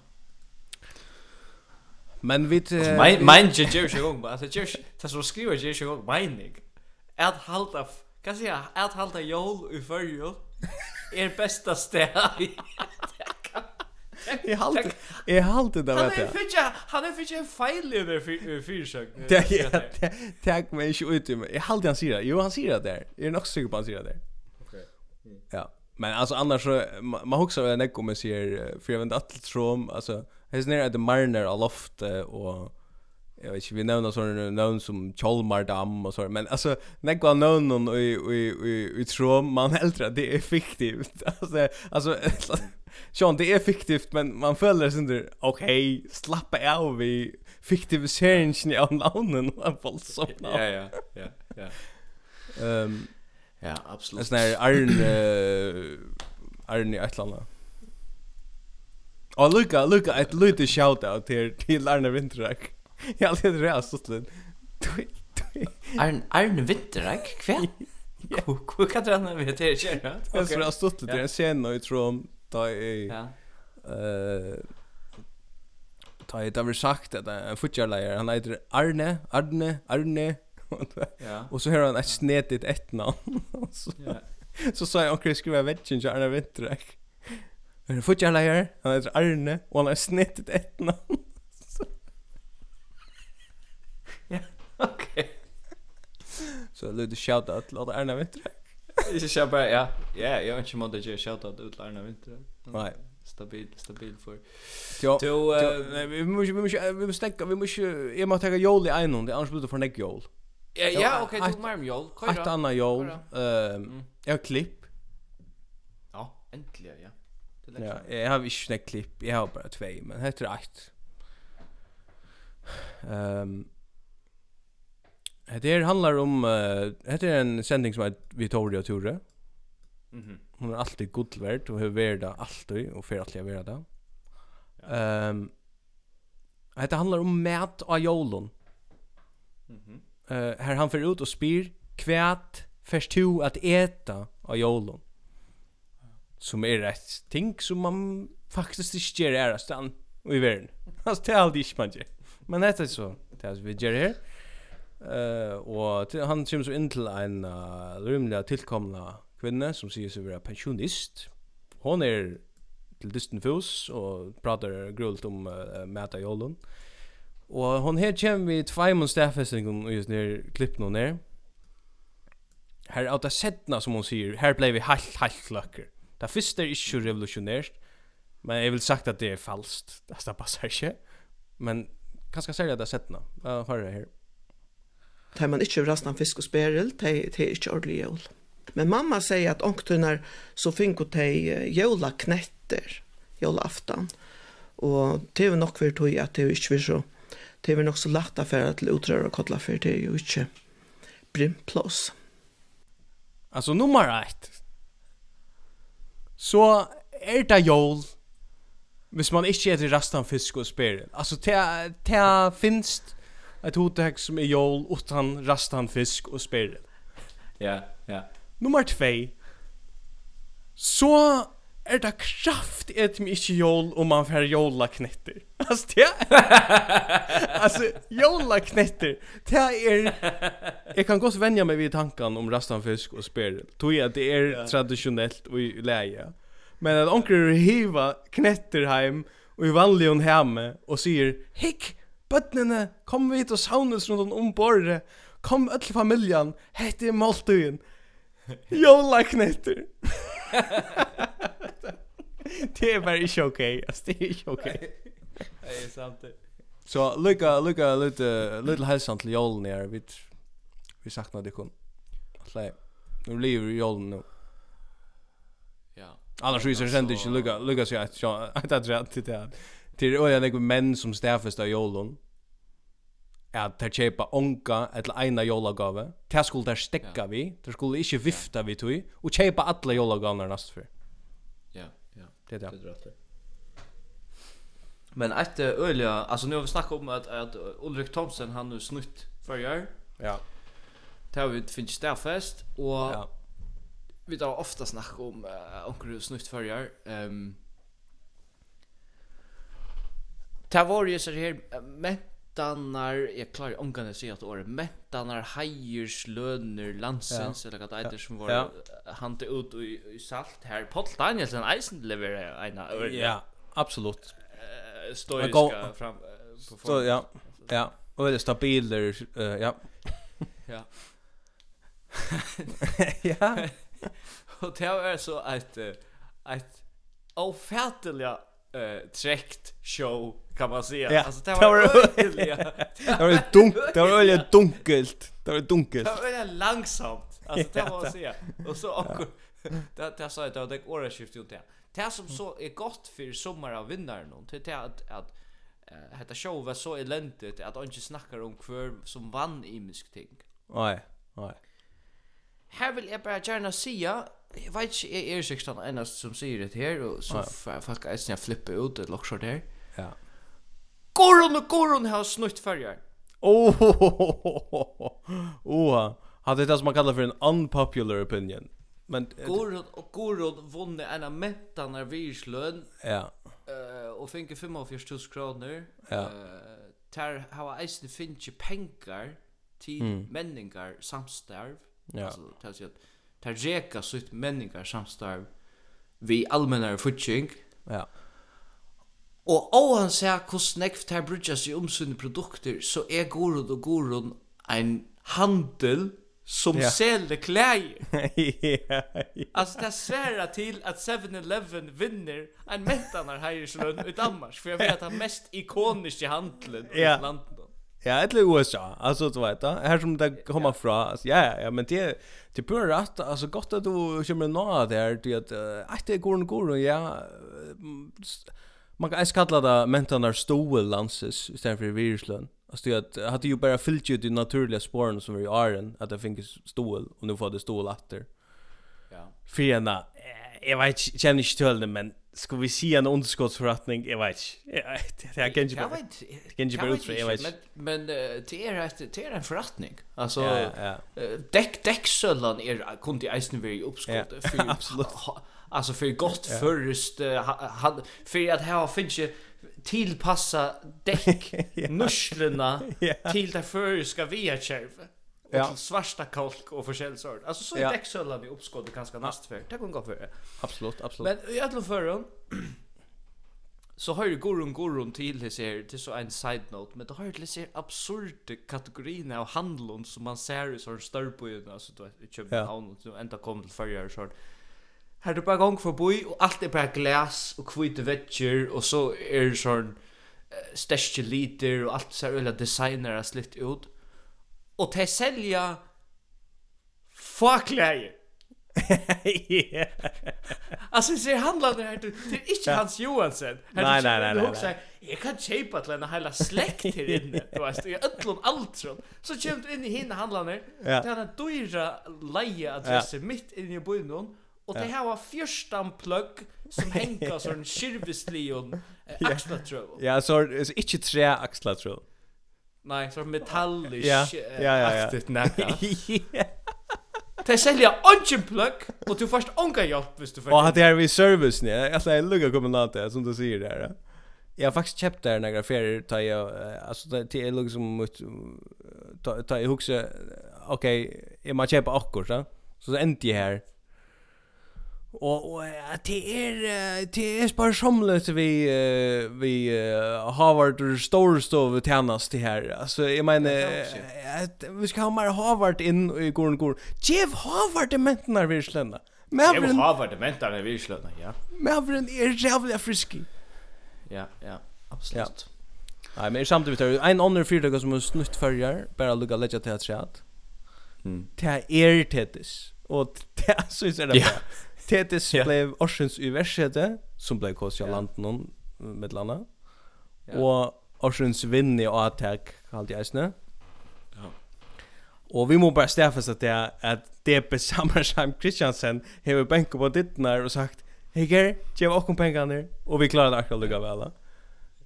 Men vi Min min Jewish gång bara så ger det så skriver Jewish gång mining. Att halta kan säga att halta jol i förjul är bästa stället. Jag halt jag halt det där vet jag. Han fick han fick en fail för fyrsök. Det tack mig inte ut med. Jag halt han säger. Jo han säger det där. Är nog säker på han säger det där. Okej. Ja. Men alltså annars så man huxar väl när kommer ser för jag vet att trom alltså his near at the mariner aloft och jag vet inte vi nämner sån namn som Cholmardam och så men alltså när går någon och i i i tror man äldre det är fiktivt alltså alltså Sean, det är fiktivt men man följer sig inte. okej, okay, slappa av vi fiktiviseringen av anlaunen och en våldsam. Ja, ja, ja, ja. Ehm Ja, absolut. sån här Arne Arne i ett landa. Och Luca, Luca, ett litet shout out till till Arne Winterrack. Jag har det rätt så slut. Arne, Arne Winterrack, kväll. Hur kan det vara det jag inte. Det är så stort det är sen nu tror ta i ja. eh ta det där sagt att en fotbollslärare han heter Arne Arne Arne ja. och så har han ett snedigt ett namn så ja. så sa jag onkel skriva vetchen så Arne Vintrek en fotbollslärare han heter Arne och han har snedigt ett namn ja okej så lite shout out till Arne Vinterek. Jag kör bara ja. Ja, jag har inte mod att ge shoutout ut Larna vinter. Nej. Stabil, stabil för. Jo. Jo, vi måste vi måste vi måste tänka, vi måste jag måste ta jol i en det annars blir det för näck jol. Ja, ja, okej, tog mer om jol. Kör. Ett annat jol. Ehm, jag klipp. Ja, äntligen, ja. Ja, jag har inte snäck klipp. Jag har bara två, men heter rätt. Ehm Det här handlar om uh, heter en sändning som heter Vittoria Ture. Mhm. Hon är alltid godvärd och har värda alltid och för alltid värd. Ehm ja. um, Det handlar om mat av jolon. Mhm. Mm eh uh, här han för ut och spyr kvärt först to att äta av jolon. Som är rätt ting som man faktiskt inte gör är stan i världen. Alltså det är aldrig man gör. Men det är så. Det är vi gör här. Eh och han kommer så in till en uh, rymliga tillkomna kvinna som säger sig vara pensionist. Hon är till distant fos och pratar grult om uh, Mata Jollen. Och hon her kjem vi tveimund staffesting og just nir klipp någon ner. Här av det sättna som hon säger, her blei vi halt halt löcker. Det första er ikke revolutionärt, men jag vill sagt att det är falskt. Det passar ikke. Men kanske sälja det sättna. Jag uh, hör det her? tar man ikke rastan fisk og speril, det er ikke ordentlig jøl. Men mamma sier at ångtunar så finko de jøla knetter, jøla aftan. Og det er nok for tog at det er ikke så, det er nok så lagt affæra til utrør og kodla for det er jo ikke brimplås. Altså nummer ett, så er det jøl, hvis man ikke etter rastan fisk og speril. Altså det, det finnes ett hotehäck som är jol, utan rastan fisk och spärre. Ja, ja. Nummer 2. Så är det kraft ett mig inte jol om man får jolla knetter. Alltså det Alltså jolla knetter. Det är jag kan gott vänja mig vid tanken om rastan fisk och spärre. Tog jag det är ja. traditionellt och läge. Men att onkel hiva knetter hem och i vanlig hon hemme och säger hick bøttnene, kom vi hit og saunes rundt om bordet. Kom öll familjan. Hette er måltøyen. Jólaknetter. det er bare ikke ok. Altså, det er ikke ok. Det er sant det. Så lykka, lykka, lite, lite hälsan till jolen här. Vi, vi saknar det kun. Alltså, nu lever jolen nu. Ja. Annars visar det inte lykka, lykka sig att jag, att jag, att jag, Det är öjan några män som stäfest av jolen. Att köpa onka eller ena jolagave. Det skulle där stäcka vi. Det skulle inte vifta vi tog och köpa alla jolagavnar nästa för. Ja, ja. Det är det. Det är rätt. Men ett öliga, alltså nu har vi snackat om att, att Ulrik Thomsen han nu snutt förr. Ja. Det har vi finns stäffest och ja. vi tar ofta snacka om uh, onkel snutt förr. Ehm um, Det var ju så här mentanar, jag klarar omgående att säga att året, mentanar, hajers, löner, landsens, ja. eller vad det heter som var ja. han ut i, i salt här. Paul Danielsen, eisen levererar ena öre. Ja, absolut. Uh, Stoiska fram uh, på Så ja, ja. Och väldigt stabiler, uh, ja. ja. ja. Och det var så att, att, att, eh träckt show kan man säga. Ja. Alltså det var öjliga. det var dunk, det var väldigt dunkelt. Det var dunkelt. Det var väldigt långsamt. Alltså det var att säga. Och så och det det sa jag att det var året skift ut det. Det som så är gott för sommar av vinnaren och till att att att detta show var så eländigt att han inte snackar om kvar som vann i musik ting. Nej, nej. Här vill jag bara gärna säga jag vet inte, jag är sikkert den enda som säger det här och så ja. folk jag sånn flippa ut ett lockshot her. Ja. Goron och Goron har snutt färger. Oh, oh, hade det som man kallar för en unpopular opinion. Men Goron och Goron vann en av mättarna virslön. Ja. Eh och fick 45 000 kronor. Ja. Eh tar har eisen finche pengar till mm. männingar samstarv. Ja. Alltså tar sig att tar reka sitt menningar samstarv vi allmänna futching. Ja. Og og han ser hvordan nekv tar brudja seg om sine produkter, så er Gorun og Gorun ein handel som ja. säljer kläder. ja, ja. Alltså det svärar till att 7-Eleven vinner en mättanar här i Sjölund i Danmark. För jag vet att mest ikoniska handeln i ja. landet. Ja, eller USA. Alltså du vet jag. Här som det kommer fra, Alltså ja, ja, ja, men det det bör rätt alltså gott att du kommer nå där till att att det går en går och ja man kan kalla det mentan stål lanses istället för viruslön. Alltså det att hade ju bara fyllt ut de naturliga spåren som vi i åren, att det finns stål och nu får det stål åter. Ja. Fena. Jag vet känner inte till det men ska vi se en underskottsförrättning jag vet inte det här kan ju bara det kan inte bara ut jag vet men det är ett det är en förrättning alltså ja, ja. uh, däck däcksöllan är kunde i eisen vara i uppskott för absolut alltså för gott förrest han för att här finns ju tillpassa däck nuschlorna till där för ska vi är själva Och ja. svarta kalk och förskälld. Alltså så ja. däcksöllan i uppskottet ganska näst för. Det går gå för. Absolut, absolut. Men i alla förrun så har ju Gorun Gorun till det ser till så en side note men det har ju till ser absurda kategorier av handlon som man ser i sån större på ju alltså du vet i Köpenhamn och så ända kom till förra så Här du bara gång förbi och allt är bara glas och kvita väggar och så är det sån stäscheliter och allt så här öliga designer har slitt ut och te sälja faklej. yeah. Alltså så handlar det här det är inte Hans Johansson. Nej nej nej nej. Också jag kan köpa till en hela släkt här inne. Du vet, jag öllum allt så. Så kommer du in i hinna handlarna. Ja. Det är en dyra leja adress mitt inne i byn. Och det här var första plugg som hänger sån skirveslion axlatröv. Ja, så är det inte tre axlatröv. Nej, så metallisk ja. Ja, ja, ja. aktigt näka. Det säljer ungen plugg och du först onka hjälp Hvis du för. Och att det är vid service ni. Jag säger lugga kombinat som du säger där. Jag har faktiskt köpt där några ferier tar jag alltså det är liksom mot tar jag huxar okej, är man köpa akkord så så ändte jag här Og, og det er det er sparsamlet vi uh, vi uh, Harvard og Storstov tjänast det här. Alltså jag menar att vi ska ha mer Harvard in i går går. Jeff Harvard det mentar vi slända. Jeff Harvard det mentar vi slända, ja. Men är jävla frisk. Ja, ja, absolut. Ja. Nej, men samtidigt tar en annan fyrtag som är snutt förjar, bara lugga lägga till att säga. Mm. Det är tetis. Och det så är det. Ja. Tetis ja. blev Orsens universitet som blev kors landet någon med landa. Ja. Og Orsens vinn i attack kallt jag snø. Ja. Og vi må bare stafes at det er at DP Sammersheim Christiansen har bänkat på dittnar og sagt Hei Ger, gjev okkom pengene og vi klarar det akkurat lukka väl.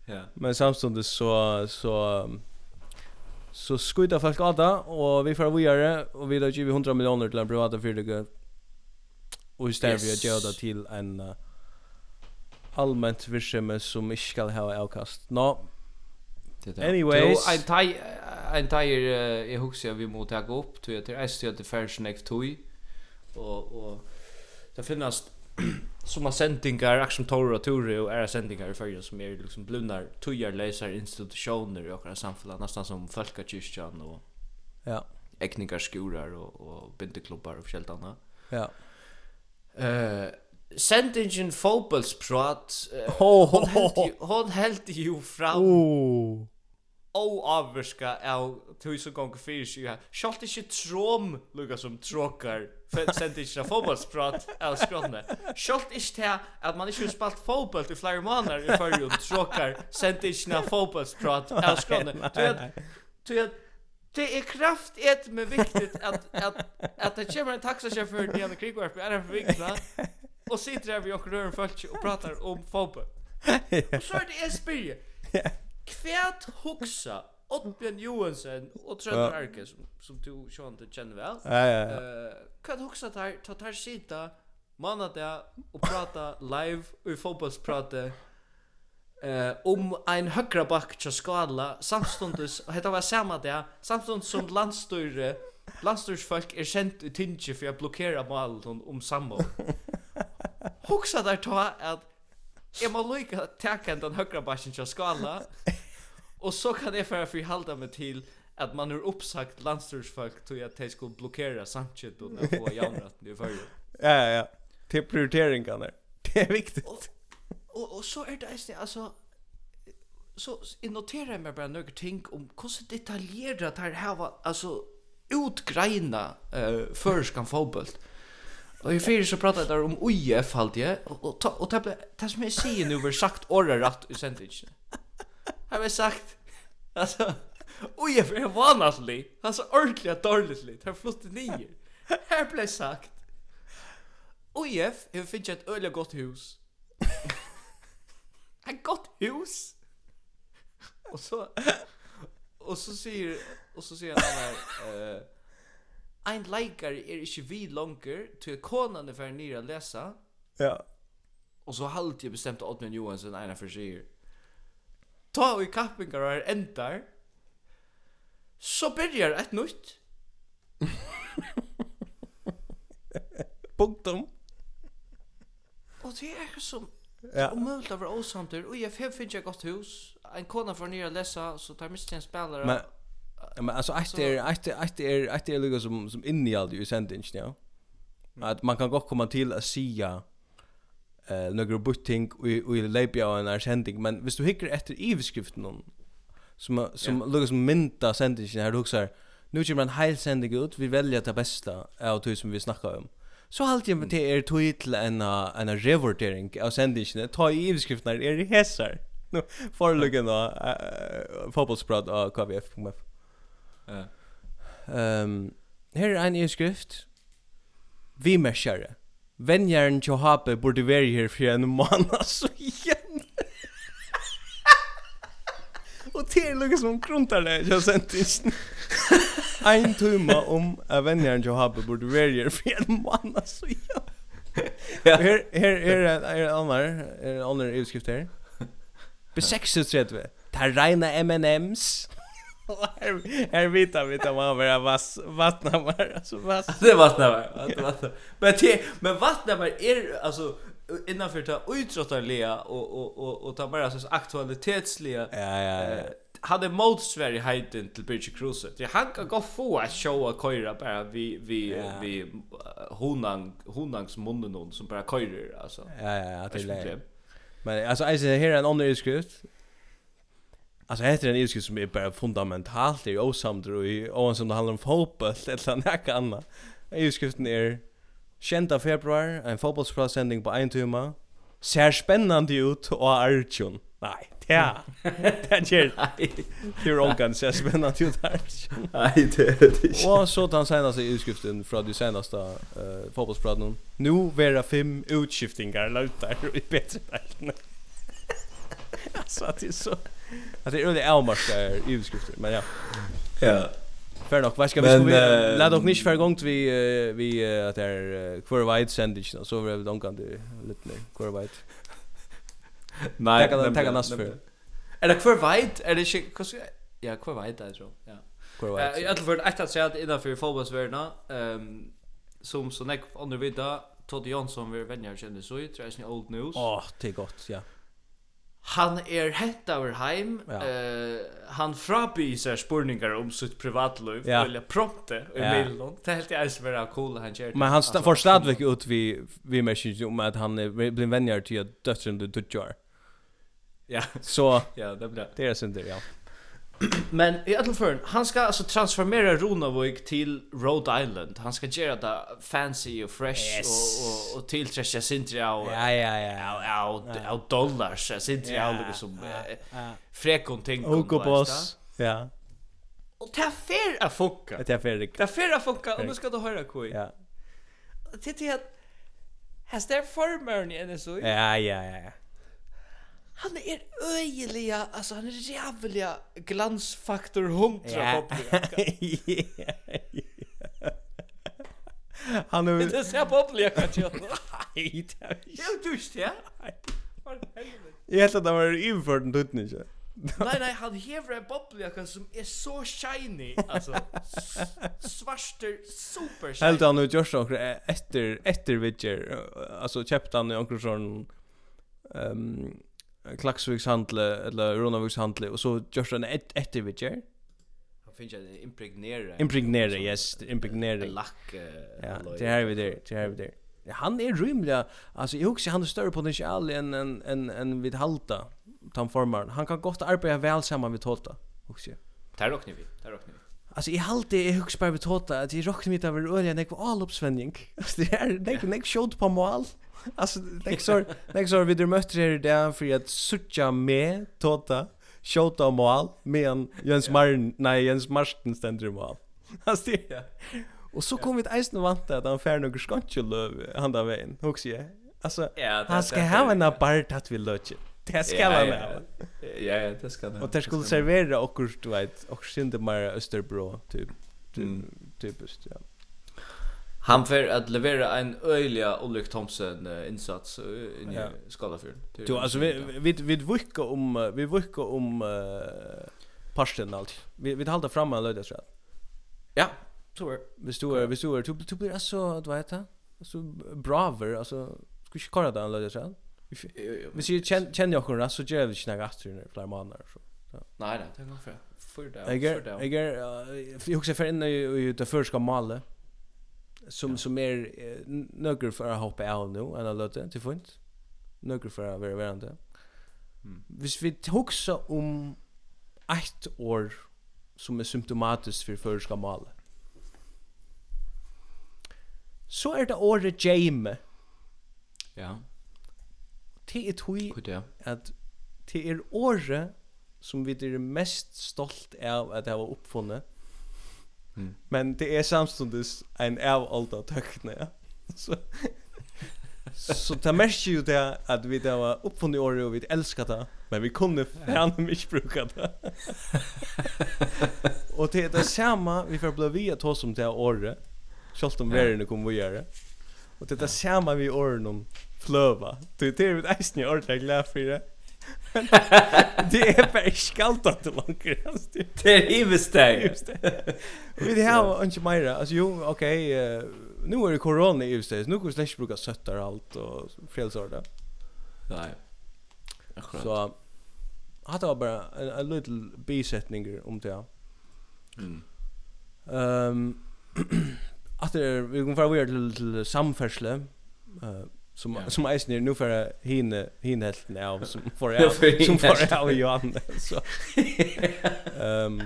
Ja. Men samstundes så, så så skjuta folk av det, og vi får vidare og vi har givet 100 miljoner til en private fyrtøkke Och istället yes. vi gör det till en uh, allmänt virksomhet som inte ska ha avkast. No. Anyways. Då en taj, en taj, är jag huxar vi må ta upp, till jag till ST att det färs Next Toy. Och, och det finnas som har sändningar, action torre och torre och är sändningar i färger som är liksom blundar, tojar, läsar, institutioner i våra samfällan, nästan som Folkakyrkan och ja. äckningar, skorar och, och bindeklubbar och allt annat. Ja. Eh Sendingen fotbollsprat eh, hon helt ju, hon helt ju fram. Oh. Oavverska av tusen gånger fyrir sig här. Schalt inte trom lukka som tråkar för sendingen fotbollsprat av skrottne. Schalt inte det att man inte har spalt fotboll i flera månader i förrjun tråkar sendingen fotbollsprat av el skrotna. vet, du Det är kraft ett med viktigt att att att det kommer en taxichaufför ner med krigvarp är det för viktigt? Och sitter där vi och rör en folk och pratar om fotboll. Och så är det Esbjerg. Kvärt huxa Oddbjörn Johansson och Trönder Arke som, som du Sean du känner väl. Ja ja. Eh, kan huxa där ta tar sita manna där och prata live och fotbollsprata eh om ein högra back till skala samstundes och hetta var samma där samstundes som landstyre landstyrsfolk är sent ut tinge för att blockera målet om sambo. Huxa där ta att jag må lycka tacka den högra backen till skala och så kan det för att halda mig till att man är uppsagt landstyrsfolk till att de skulle blockera samtidigt och få jamrat i förr. Ja ja ja. Till prioriteringarna. Det är viktigt og, og så er det eisne, altså, så jeg noterer jeg meg bare noen ting om hvordan detaljeret det her var, altså, utgreina uh, førskan fotboll. Og i fyrir så pratet jeg om UIF, halte jeg, og, og, og, og det, det som jeg sier nu, var sagt året rett i sendingen. Har vi sagt, altså, UIF er vanlig, altså ordentlig dårlig, det har flott nye. Her ble sagt, UIF, jeg finner et øyelig godt hus ett gott hus. Och så och så säger och så säger han där eh ein leikar er ikkje vi longer til konan er fer å lesa. Ja. Og så halt jeg bestemt Oddmund Johansen ena for sier. Ta og i kappingar og endar. Så byrjar et nytt. Punktum. Og det er som Ja. Och möjligt över osanter. Och jag finns ett gott hus. En kona för nya läsa så tar mist en spelare. Men Ja, men alltså att det är att det är att det är lugg som som in i allt ju sent ja. Att man kan gå komma till att sia eh några butting och och läpja en sending men visst du hickar efter ivskriften någon som som yeah. som mynta sentingen här du också nu kommer en hel sending ut vi väljer det bästa av det som vi snackar om så halt jag med er tweet till en en revertering av sändningen ta i överskrifterna är det häsar nu för luggen då fotbollsprat av KVF ja. Ehm här är en överskrift vi mäskare Venjaren Johape borde vara här för en månad så ja. Og det er är som kruntar det. jeg har sendt inn. Ein tumma om avänjaren jag burde være her for en man alltså. Ja. Her, her, her er är en annan är en annan utskrift her. B630. Där reina M&M's. Her, her vita vi att man vera vass vattnar var alltså vass. Det vattnar var vattnar Men det men vattnar var är alltså innanför ta utrottarliga och och och och ta bara så aktualitetsliga. Ja ja ja. Hade mot Sverige hejten till Bridge Cruiser. Det han kan gå få att showa köra bara vi vi ja. vi honang honangs munnen någon som bara körer alltså. Ja ja, det är. Men alltså alltså här är en annan utskrift. Alltså heter en utskrift som är bara fundamentalt i osamdro i oavsett om det handlar om fotboll eller något annat. Utskriften är Kjenta februar, en fotbollsprasending på en timme. Ser spennende ut og Arjun. Nei, ja. Det gjør det. Det er ångan ser spennende ut Arjun. Nei, det er det ikke. Og så den senaste utskriften fra de senaste uh, fotbollspraten. Nå vera fem utskiftingar lautar i bedre delene. altså, det er så... Det er øyne avmarska utskrifter, men ja. Ja. Fair nok, vad ska vi ska låt oss inte förgång vi vi att det är queer white sandwich så vi då kan det lite mer queer white. Nej, tack tack annars för. Är det queer white? Är det ja, queer white alltså. Ja. Queer white. Jag tror att att säga att innanför fotbollsvärlden ehm som så näck under vidda Todd Johnson vi vänjer känner så tror jag är old news. Åh, det är gott, ja han er hett av heim. Ja. Uh, han frabi seg spurningar om sitt privatliv. Ja. Vilja prompte i ja. mailen. Det er helt jeg som er cool han gjør det. Men han st får stadvek ut vi, vi merker om at han er, blir venjar til at døtteren du dutjar. Ja. Så ja, det blir det. Det er ja. Men i alla fall han ska alltså transformera Ronavik till Rhode Island. Han ska göra det fancy och fresh yes. och och, och tillträcka Sintria och ja ja ja ja och ja. dollars Sintria ja, och liksom ja, ja. frekon ting och boss. Ja. Och ta fer att funka. Det är fer. Det är fer att funka och nu ska du höra koi. Ja. Titta att Has there former in NSU? Ja ja ja han är öjliga, alltså han är jävliga glansfaktor 100 ja. Han är Det ser populär kanske. Nej, det är du dust, ja. Jag hade det var inför en tutten, inte. Nej, nej, han hever en bobblejacka som är så shiny, alltså svarster, super shiny. Helt han ut görs och efter efter Vidger, alltså köpte han några sån ehm Klaxviks handle eller Ronaviks handle och så görs en ett efter vi. Han finns ju impregnera. Impregnera, yes, impregnera. Lack. Ja, det här vi där, det här vi där. Han är rymlig. Alltså jag husar han har större potential än en en en vid halta tamformaren. Han kan gott arbeta väl samman vid tolta. Husar. dock rocknar vi. Tar dock vi. Alltså i halt det är högst bara Tolta att i mitt över öliga nek var all uppsvängning. Alltså det är nek nek shot på mål. Alltså next år next år vi där mötte er där för att sucha med tota shota om mål med en Jens Martin nej Jens Martin ständer i mål. Alltså det. Och så kom vi ett Eisen vant att han färd några skantje han där vägen. Också jag. Alltså han ska ha en apart att vi lötje. Det ska han ha. Ja ja, det ska han. Och det skulle servera och du vet och synde mer Österbro typ. Typiskt ja. Han får att leverera en öliga Ulrik Thomsen insats in i ja. Skallafjorden. Du alltså vi vi vi vickar om vi vickar om uh, parsten allt. Vi vi håller fram alla det så. Ja, så är. Vi står vi står du, du blir alltså du vet Alltså braver alltså skulle vi köra den alla det så. Vi ser känner jag hur så gör vi snäga efter i flera månader så. Nej nej, det går för. För det. Jag jag jag också för inne i det första malet som ja. som är er, några för att hoppa av nu en låt till fint. Några för att vara varande. Mm. Hvis vi huxa om ett år som är symptomatiskt för förska mal. Så är det året jame. Ja. Det är tui att det är året som vi är mest stolt av att ha uppfunnit Mm. Men det är samstundes en avålda tøkne, Ja? Så så det merker ju det att vi där var uppfunna i året og vi älskar det. Men vi kunde fan missbruka det. och det är det samma vi får bli via ta som det året. selv om världen kommer vi göra. Og det er det samme vi året om flöva. Det är det vi året ordentligt glad for det. det är bara skaltat till långt. Det är hivesteg. Vi det har inte mer. Alltså jo, okej. Okay, uh, nu är det corona i hivesteg. Nu går släck bruka söttar allt och frälsorda. Nej. Akkurat. Så hade jag bara en, en little bisättning om det. Mm. Ehm um, att vi kommer fara vidare till, till samfärsle. Eh uh, som ja. som är snär nu för hin hin helt av som för jag som för jag och Johan så ehm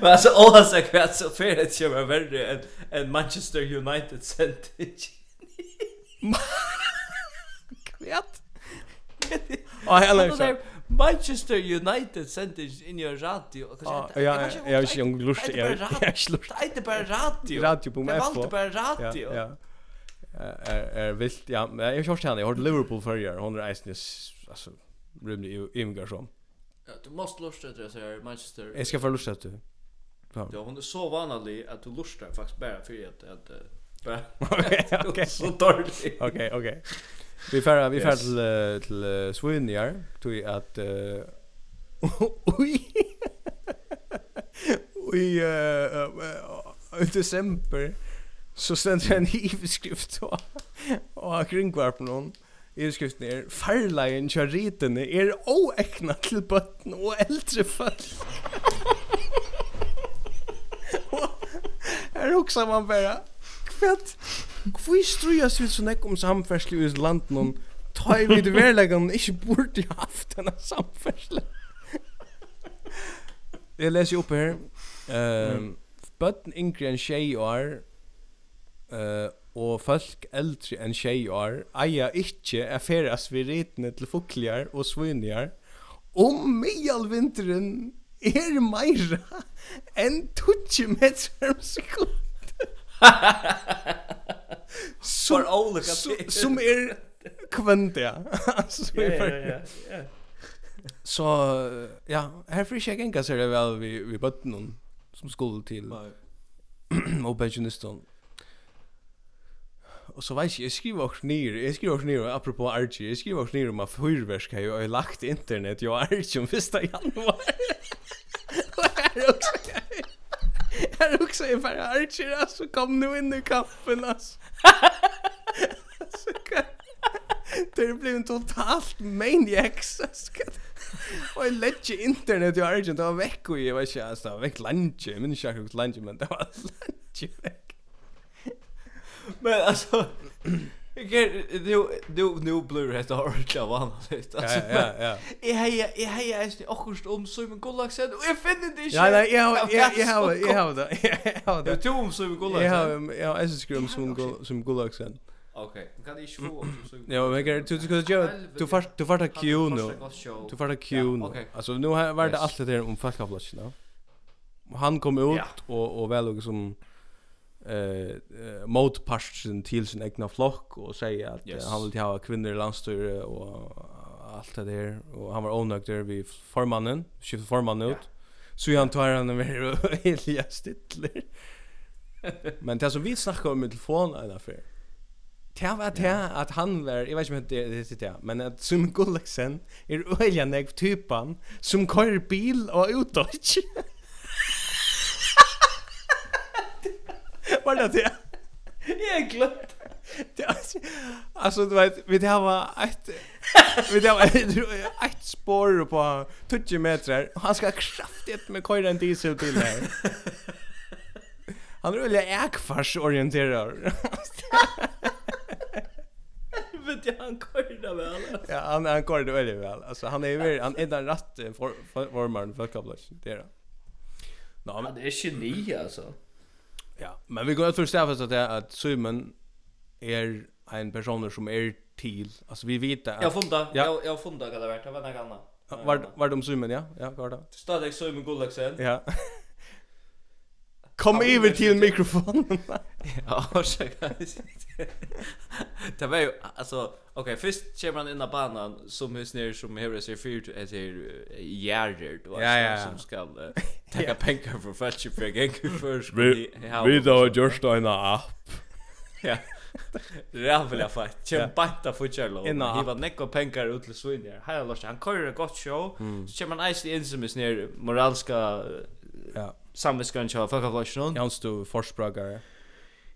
men alltså alla så kvart så för det jag var värre än än Manchester United sent kvart Ja, hela så. Manchester United sent in your radio. Ja, ja, jag är ju lust. Jag är lust. Det är bara radio. Radio på mig. Det var bara radio. Ja, ja är är vilt ja jag har kört henne. Jag har Liverpool förr hon är isnes alltså rymde Imgar som ja du måste lusta det så Manchester jag ska få lusta det. Ja. Ja hon är så vanlig att du lustar faktiskt bara för att att bara okej så dåligt okej okej vi färra vi färra till till Swinjar till att oj Oj, eh, i december så stendt en hivskrift og, og kringvarpen hon. Hivskriften er, farleien kjør ritene er oekna til bøtten og eldre folk. Her hoksa man bara, kvett, hvor strujas vi så nekk om samfersle i landen om, ta i vid verleggen, ikke burde haft denne samfersle. Jeg leser jo opp her, um, bøtten yngre enn tjei år, Uh, og folk eldre enn tjej år eia ikkje er feras vid ritene til fukliar og svinjar om medelvinteren er meira enn 20 meter om sekund som, som, som er kvönt ja. Ja ja ja så ja her fyrir ikke enga ser det vel vi, vi bøtten som skulle til og pensjonisten Og så vet jeg, jeg skriver også ner, jeg skriver også ner, apropos Archie, jeg skriver også ner om at fyrverk har jo lagt internet, jag är Archie om Og januari. er også, också, er også, jeg bare Archie, altså, kom nu inn i kaffen, altså. alltså kan... Det blev en totalt maniacs, alltså. Och jag lägger internet, i är Archie, det var veckor, jag vet inte, alltså, det var veck lunch, jag minns inte hur lunch, men det var lunch, jag Men alltså nu nu nu blur heter Orange av han alltså. Ja ja ja. Jag jag jag jag är också om Simon Gollack sen och jag finner det inte. Ja nej jag jag jag jag har det. Jag har det. Du om Simon Gollack. Jag har jag är så skrum som som Gollack sen. Okej, kan det ju få Ja, men jag tror du ska göra du fast du fast Q nu. Du fast Q nu. Alltså nu har varit allt det där om fuck up Han kom ut och och väl och som eh motparten till sin egna flock och säga att yes. han vill ha kvinnor i landstyre och allt det där och han var onöjd där vid formannen, skift formannen ut. Så han tar han över helt Stittler. Men det som vi snackar om i telefon en affär. Det var det att han var, jag vet inte om det är det, men att som Gullexen är öjliga typan som kör bil och utåt. Var det det? Jag har glömt. Alltså du vet, vi det var ett vi det var ett spår på 20 meter. Han ska kraftigt med köra en diesel till. Han är väl äkfars orienterad. Vet jag han körde väl. Ja, han han körde väldigt väl. Alltså han är ju han är den rätt formaren för, för, för, för, för, för, det för, för, för, alltså. Ja, men vi går ut för stäffas att att Simon är en person som är till. Alltså vi vet att Jag funda. Jag jag funda vad det vart. Det var något annat. Var var de Simon, ja? Ja, var det. Stadig Simon Gullaksen. Ja. Kom över till mikrofonen. ja, ursäkta. det var ju alltså okej, okay, först kör man in i banan som är snär som här sig fyrt är är ja, ja. som ska uh, ta pengar för fetch för gäng för Vi vi då just en app. Ja. Rävla fight. Kämpata futjalo. He var nekko pengar ut till Swinjer. Hej Lars, han kører ett gott show. Så kör han eisli in som är snär moralska ja samvetsgrann kjøy folkavløsjon. Ja, han stod forspragare.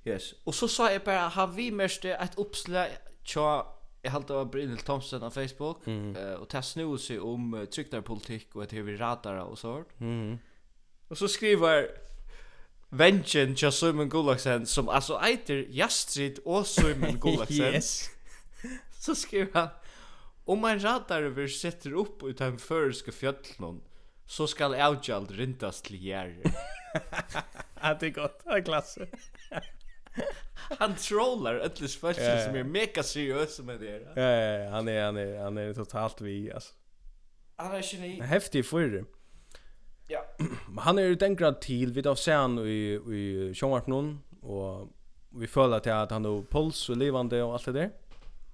Yes. Og så sa jeg bare, har vi mest et oppslag kjøy Jeg halte av Brynhild Thomsen av Facebook mm. uh, Og det snur seg om uh, trygdarpolitikk Og at vi radara og sånt mm. Og så skriver Vengen til Simon Gullaksen, Som altså eiter Jastrid og Simon Gullaksen. Yes Så skriver han Om en radar vi setter opp ut av en føreske fjöllnån så skal avgjald rindas til gjerre. Ja, det er godt. Det er klasse. han trollar ötlis folk ja, ja. som är mega seriös med det. Ja, ja, ja, han är han är han är totalt vi alltså. Han är geni. En häftig förre. Ja. Men han är ju den grad till vid av sen i i Sjömarknon och vi följer till att han har puls och levande och allt det där.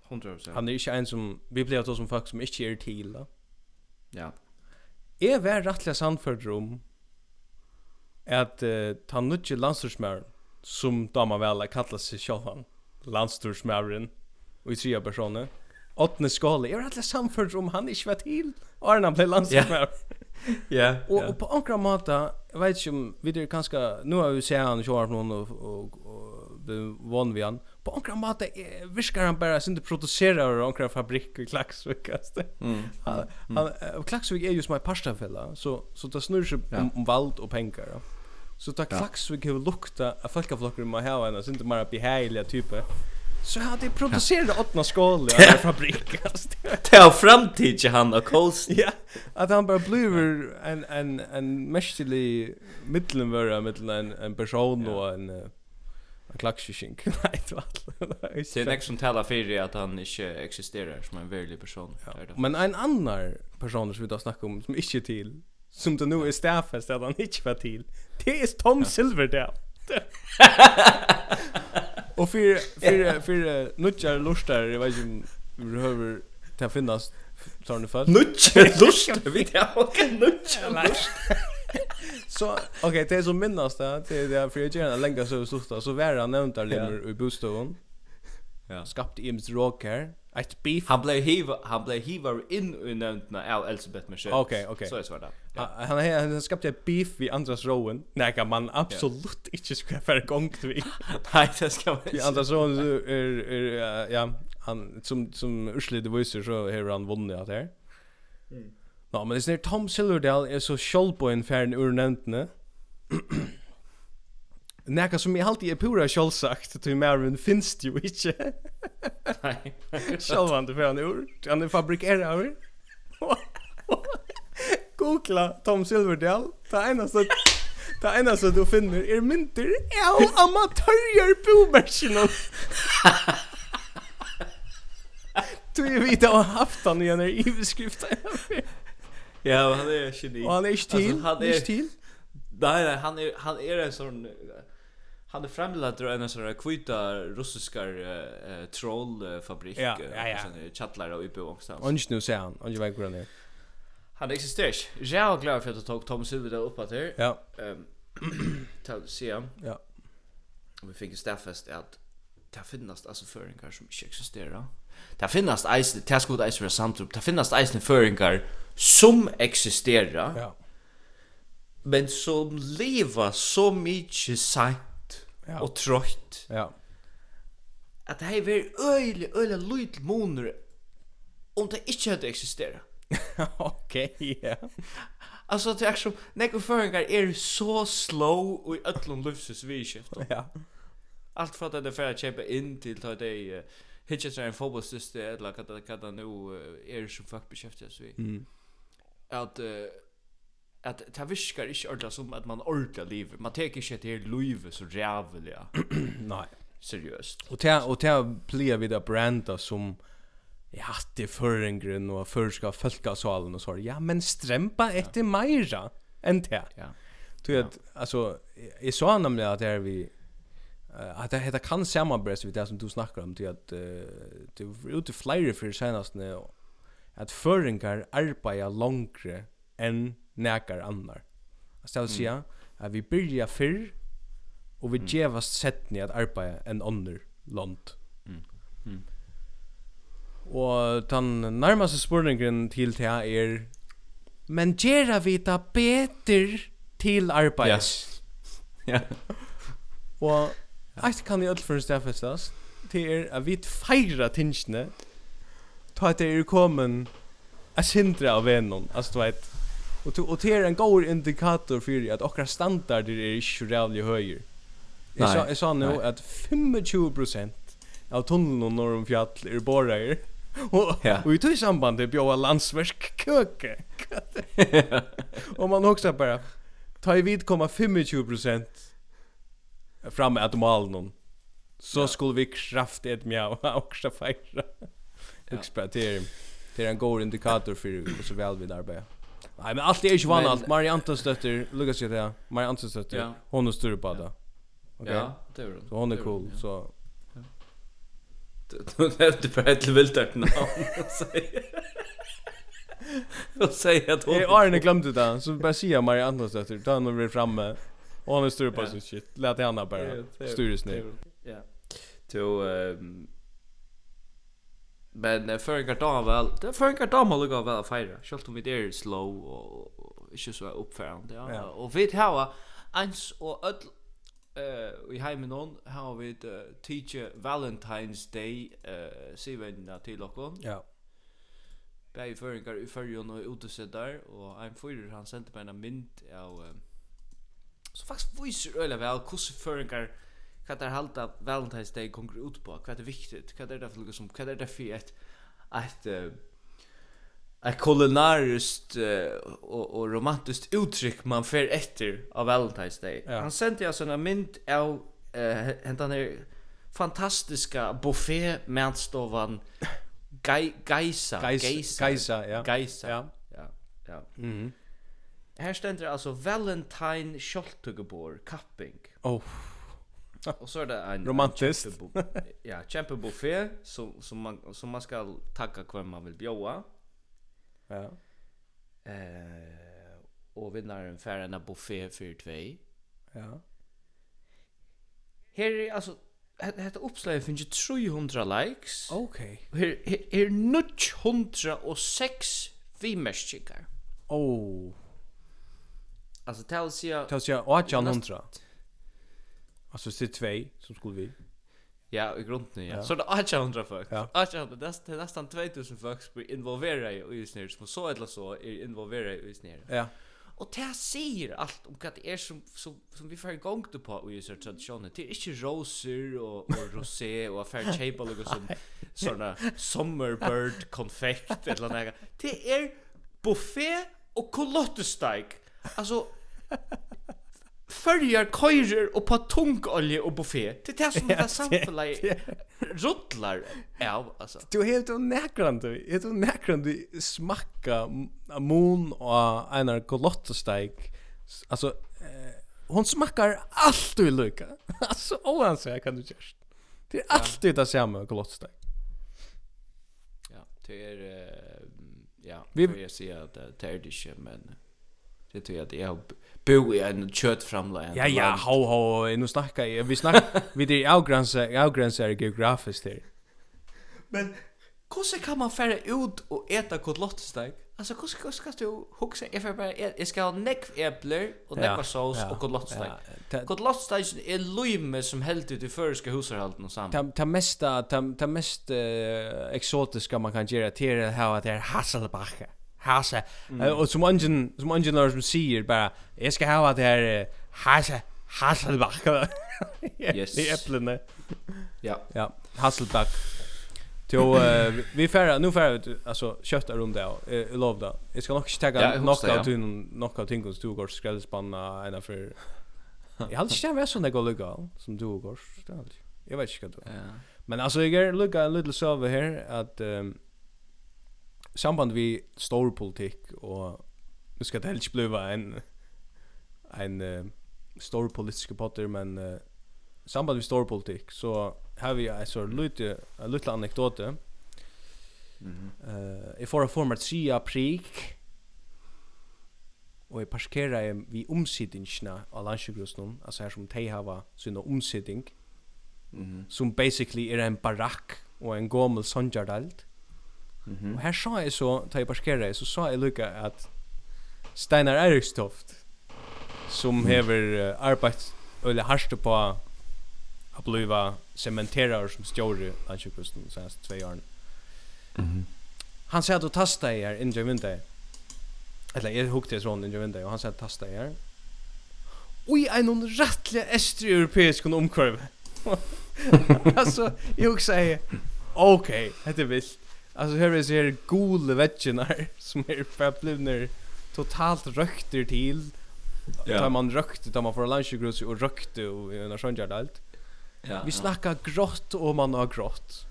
100%. Han är ju inte en som vi blir då som folk som inte är till. Då. Ja. Jeg var rettelig samført om at uh, ta nudje landstorsmæren som dama vel kallar seg sjálvan landstorsmæren og i tria personer Åtne skåle, jeg var rettelig samført om han ikke var til Arne han ble landstorsmæren Ja, ja. Og på ankra måte, jeg vet ikke om vi er kanskje, nu har vi sett han sjåar noen og, og, og, og vann vi han på onkra mat viskar han bara synte producera och onkra fabrik i Klaxvik alltså. Mm. Han, han Klaxvik är ju som en pastafälla så så det snurrar sig ja. om, om vald och pengar. Så ta Klaxvik hur lukta av folkaflockar man ha en inte bara behäliga typer. Så hade de producerat åtta skål i en fabrik alltså. har framtid till han och Coles. Ja, att han bara blev en en en mästerlig mittelvärre mittel en en person och en En klaxskink. Nej, det var. Det är nästan tala för att han inte existerar som en verklig person. Ja. Men en annan person som vi då snackar om som inte är till, som det nu är stäffast att han inte var till, det är Tom Silverdale. Och för för för nutjar lustar, jag vet inte om vi behöver ta finnas sån ni för? Nutjar lustar, vi det. Okej, nutjar lustar så okej, det är så minnas det, det är det för jag gärna länge så så så var han nämnt där limmer i bostaden. Ja. Skapt Ims Rocker. Ett beef. Han blev hiva, han blev hiva in i nämntna av Elisabeth Michelle. Okej, okej. Så är det där. Ja. Han han han skapte ett beef vid Andras Rowan. Nej, kan man absolut inte ska för gång vi. Nej, det ska man. Vi Andras Rowan är ja, han som som ursliga visar så har han vunnit att här. Mm. Ja, men det är Tom Silverdale er så sjålbøyen færen ur nämntne. Nekka som jeg alltid är pura sjålsagt, till Marvin finns det jo ikke. Nei. för færen ur, han er fabrikerare. Googla Tom Silverdale, ta så Det eneste du finner er mynter av amatørjer boomersjonen. Du vet, jeg har haft han igjen i beskriftet. Ja, han är geni. Og han är stil. Alltså, han er ikke til. Nej, nej, han är han är en sån han är framladdar en sån kvita russiska uh, trollfabrik ja, ja, ja. sån chattlar och uppe Og ikke nu ser han, og ikke vet hvor Han er Han existerar. Jag är glad för att jag tog Tom Silver där uppe där. Ja. Ehm ta se han. Ja. Och vi fick ju staffast att det finnas alltså föringar som inte existerar. Det finnas eisen, det skulle eisen för samtrupp. Det finnas ice föringar som existerar. Ja. Men som lever så mycket sant ja. och trött. Ja. Att det här är öjlig, öjlig lojt moner om det inte hade existerat. Okej, ja. Alltså det är som några föringar är så slow och i öllum livsvis vi skiftar. Ja. Allt för att det är för att köpa in till att det är hitcha sig en fotbollssyster eller vad det nu är som folk beskäftigar sig vid. Mm at uh, at det viskar ikkje ordla som at man ordla liv. Man tek ikkje til liv så rævelig. Nei. Seriøst. Og til, og til blir vi da branda som ja, det er føringren og førska folkasalen og så. Ja, men strempa etter ja. meira enn det. Ja. Du vet, ja. altså, jeg sa nemlig at det er vi uh, at det, det kan samarbeid vi det som du snakkar om, til at uh, det er ute flere for senast og at føringar arbeida longre enn nekar annar. Altså det vil säga at vi byrja fyrr og vi mm. gevast setni at arbeida enn ånder land. Mm. Mm. Och den nærmaste spurningen til det er, Men gjerra vi da beter til arbeid. Yes. Ja. og, eit kan i öll för en stafestas er at vi feira tingsne ta det er kommen a sindra av venon, altså du vet. Og, to, og det er en god indikator for at okra standarder er ikke rævlig høyer. Jeg sa, jeg sa nå at 25% av tunnelen norr om fjall er borreir. Og, ja. og i tog sambandet bjóa landsverk køke. og man hoksa bara, ta i vid komma 25% fram at malen så skulle vi kraftigt mjau og också fejra. Huxbra, det är det är en god indikator för hur så väl vi arbetar. Nej, men allt är ju vanligt. Allt Maria Antonsdotter, Lucas heter jag. Maria Antonsdotter. Ja. Hon är större på det. Okej. Ja, det är hon. Så hon är cool, ja. så Du nämnde bara ett viltört namn och säger att hon... Jag har inte glömt det så bara säger Maria Antonsdotter, ta henne vid framme. Och hon är större på ja. sin shit. Låt henne bara styres ner. Ja. Så Men uh, för en kartan väl, det för en kartan man lukar väl fira. Schalt om vi är slow och inte så uppförande. Ja. ja. Och vi har ens och öll eh i hemmen on har vi uh, teacher Valentine's Day eh uh, till och Ja. Bæði føringar i førjun og utesettar og ein fyrir han sent meg en mynd av um, så faktisk viser øyla vel hvordan føringar vad er halda Valentine's Day kommer ut på? Vad är viktigt? Vad är det för liksom vad är det för ett ett ett kulinariskt och och romantiskt uttryck man för etter av Valentine's Day. Ja. Han sendte jeg sånn såna mynt av eh hentan är fantastiska buffé matstovan Ge Geisa Geisa Geisa ja. Geisa ja. Ja ja. Mhm. Mm Här ständer alltså Valentine Scholtugebor Kapping. Oh. Och så är det en romantiskt. ja, kämpe buffé som som man som man ska tacka vem man vill bjuda. Ja. Eh och vinnaren får en buffé för två. Ja. Här är alltså Hetta uppslaget finnst 300 likes. Okay. Her er 906 106 vimerskikar. Oh. Alltså tals jag... Tals jag 800. Alltså det två som skulle vi. Ja, i grunden ja. ja. Så det är 800 folk. Ja. 800, det är nästan 2000 folk som är involverade i snär som så eller så är involverade i snär. Ja. Och det säger allt om vad det är som som som vi får igång det på i så traditionen. Det är inte rosor och och rosé och affär chapel och sån såna summerbird konfekt eller något. Det är buffé och kolottesteig. Alltså Följer köjer och på tungolje och buffé. Det är det som det här samfunnet ruttlar av. Alltså. Du är helt onäkrande. Helt onäkrande smacka mun och en kolottestajk. Alltså, eh, hon smackar allt i lycka. alltså, oansväg kan du göra. Det är alltid det samma kolottestajk. Ja, det är... Uh, ja, vi... jag säga att det är det inte, men... Det tror jag att jag har bo i en köttframla. Ja, ja, ho, ho, nu snackar jag. Vi snackar, vi det är avgränsar, geografiskt här. Men, hur kan man färra ut och äta kotlottestek? Alltså, hur ska du huxa? Jag får bara, jag ska ha nekv äppler och nekva sås och kotlottestek. Kotlottestek är lujme som helt ut i förriska husarhalten och samt. Det mesta, det mest exotiska man kan göra till det här det är hasselbacka hasa. Mm. Och som ungen som ungen när som säger bara jag ska ha det här hasa Hasselback. yes. I äpplen. Ja. Ja, Hasselback. Jo, vi färra, nu färra vi alltså köttar runt där. Jag lovar det. Jag ska nog inte ta knockout till knockout ting som du går skrällspanna ena för Jag hade inte varit sån där goliga som du går. Jag vet inte vad det Ja. Men alltså jag är lugga en liten server här att um, samband vi stor politik och nu ska det helst bliva en en uh, stor politisk potter men uh, samband vi stor politik så har vi alltså lite en liten anekdote. Mhm. Mm eh, uh, i förra format sia prik och jag parkerar jag vid omsittningarna av landsjukhusen, alltså här som de har sin omsittning, mm -hmm. som basically är en barack och en gammal sonjardalt. -hmm. Og her sa jeg så, da jeg parskeret, så sa jeg lukka at Steinar Erikstoft, som hever uh, arbeidt eller harste på å bliva cementerar som stjóri landsjukkusten de senaste tvei åren. Mm -hmm. Han sier at du tasta i her i vindag. Eller jeg hukte jeg sånn i vindag, og han sier at tasta i her. Ui, ein noen rettelig estri europeisk omkvarv. altså, jeg hukse jeg, ok, hette er vilt. Alltså här är så här gula väggarna som är förblivna totalt rökter till. Ja. Tar man rökte, tar man för lunchgrus och rökte och en sån gör allt. Ja. Vi snackar grått och man har grått.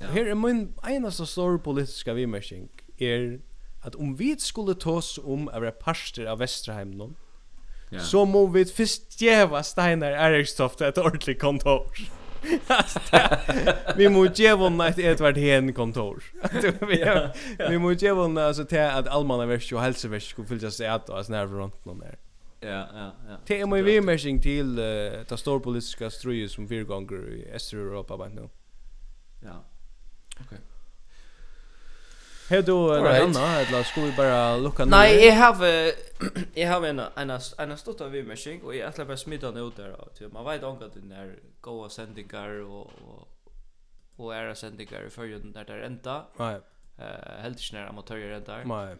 Ja. Här är min enaste stor politiska vimersing är att om vi skulle ta oss om att parster av Västerheim ja. så må vi först geva Steinar Erikstoft ett ordentligt kontor vi må ge vunna et Edvard Hen kontor. vi må ge vunna alltså till att allmänna vers och hälsovers skulle fyllas sig att alltså när rundt någon der. Ja, ja, ja. Det är ju meshing til uh, det stor politiska ströjet som vi går i Europa bara nu. Ja. Okej. Okay. Hur då en annan eller ska vi bara lucka ner? Nej, jag har jag har en en en stort av maskin och jag släpper smita den ut där Typ man vet om att den där goa sändningar och och och era sändningar i den där där ända. Nej. Eh helt snär amatörer där. Nej.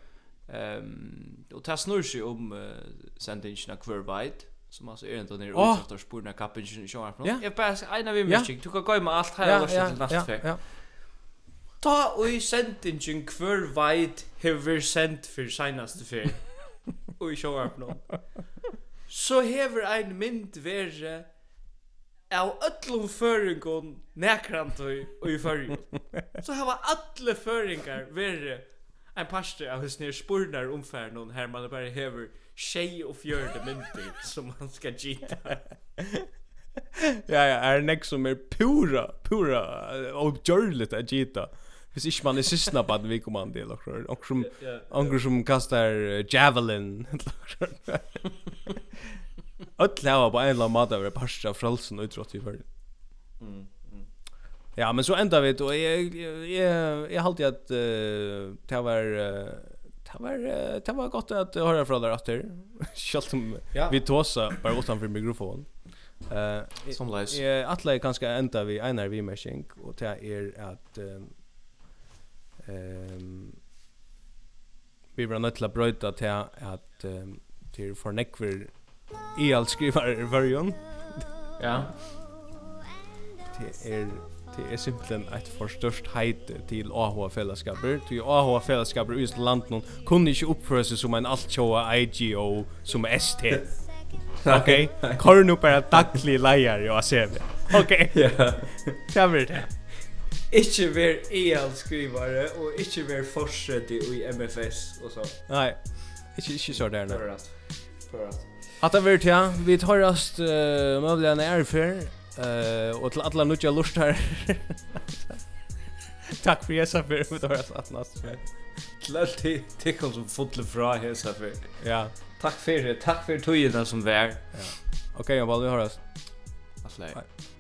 Ehm och tas snur sig om uh, sändningarna kvar vid som alltså är inte ner utåt och spårna kappen i sjön. Jag bara en av maskin. Du kan gå med allt här och så till nästa vecka. Ja, ja ta oi sendingen hver veit hever sent for seinaste fer. Oi show up no. Så hever ein mynd verre av öllum føringon nekrantøy og i fyrir. Så hava alle føringar verre en pastor av hos nere spurnar omfär någon här man bara hever tjej och fjörde mynter som man ska gita. ja, ja, er nek som er pura, pura og görligt att gita. Hvis ikke man er sysna på at vi kommer an til okkur. Okkur som, okkur som kastar javelin. Öll hava på en eller annan måte vært parst av frelsen og utrott i fyrir. Ja, men så enda vi, og jeg, jeg, jeg, halte at uh, det var... Uh, Det var det var gott att höra från där åter. selv om vi tåsa bare utanfor mikrofonen. Uh, som leis. Jeg atle er ganske enda vi einar vi-mersing, og det är att ehm vi var nødt til å brøyta til at um, til for nekver i alt skriver i ja. Det er det er simpelthen et for størst heite til AHA-fellesskaper til AHA-fellesskaper i landet noen kunne ikke oppføre seg som en altkjåa IGO som ST ok, kor nu bare daglig leier i ACV. ok, kommer det Ikke vær EL-skrivare og ikke vær forsøtig i MFS og så. Nei, ikke, ikke så der. nå. Pørat. At det vært, ja. Vi tar rast uh, møblene er før, uh, og til alle nødja lust her. Takk for jeg sa før, vi tar rast at last før. Til alt tikkum som fotle fra hesa før. Ja. Takk for det, takk for togene som vær. Ja. Ok, Jambal, vi har rast. Atle. Hei.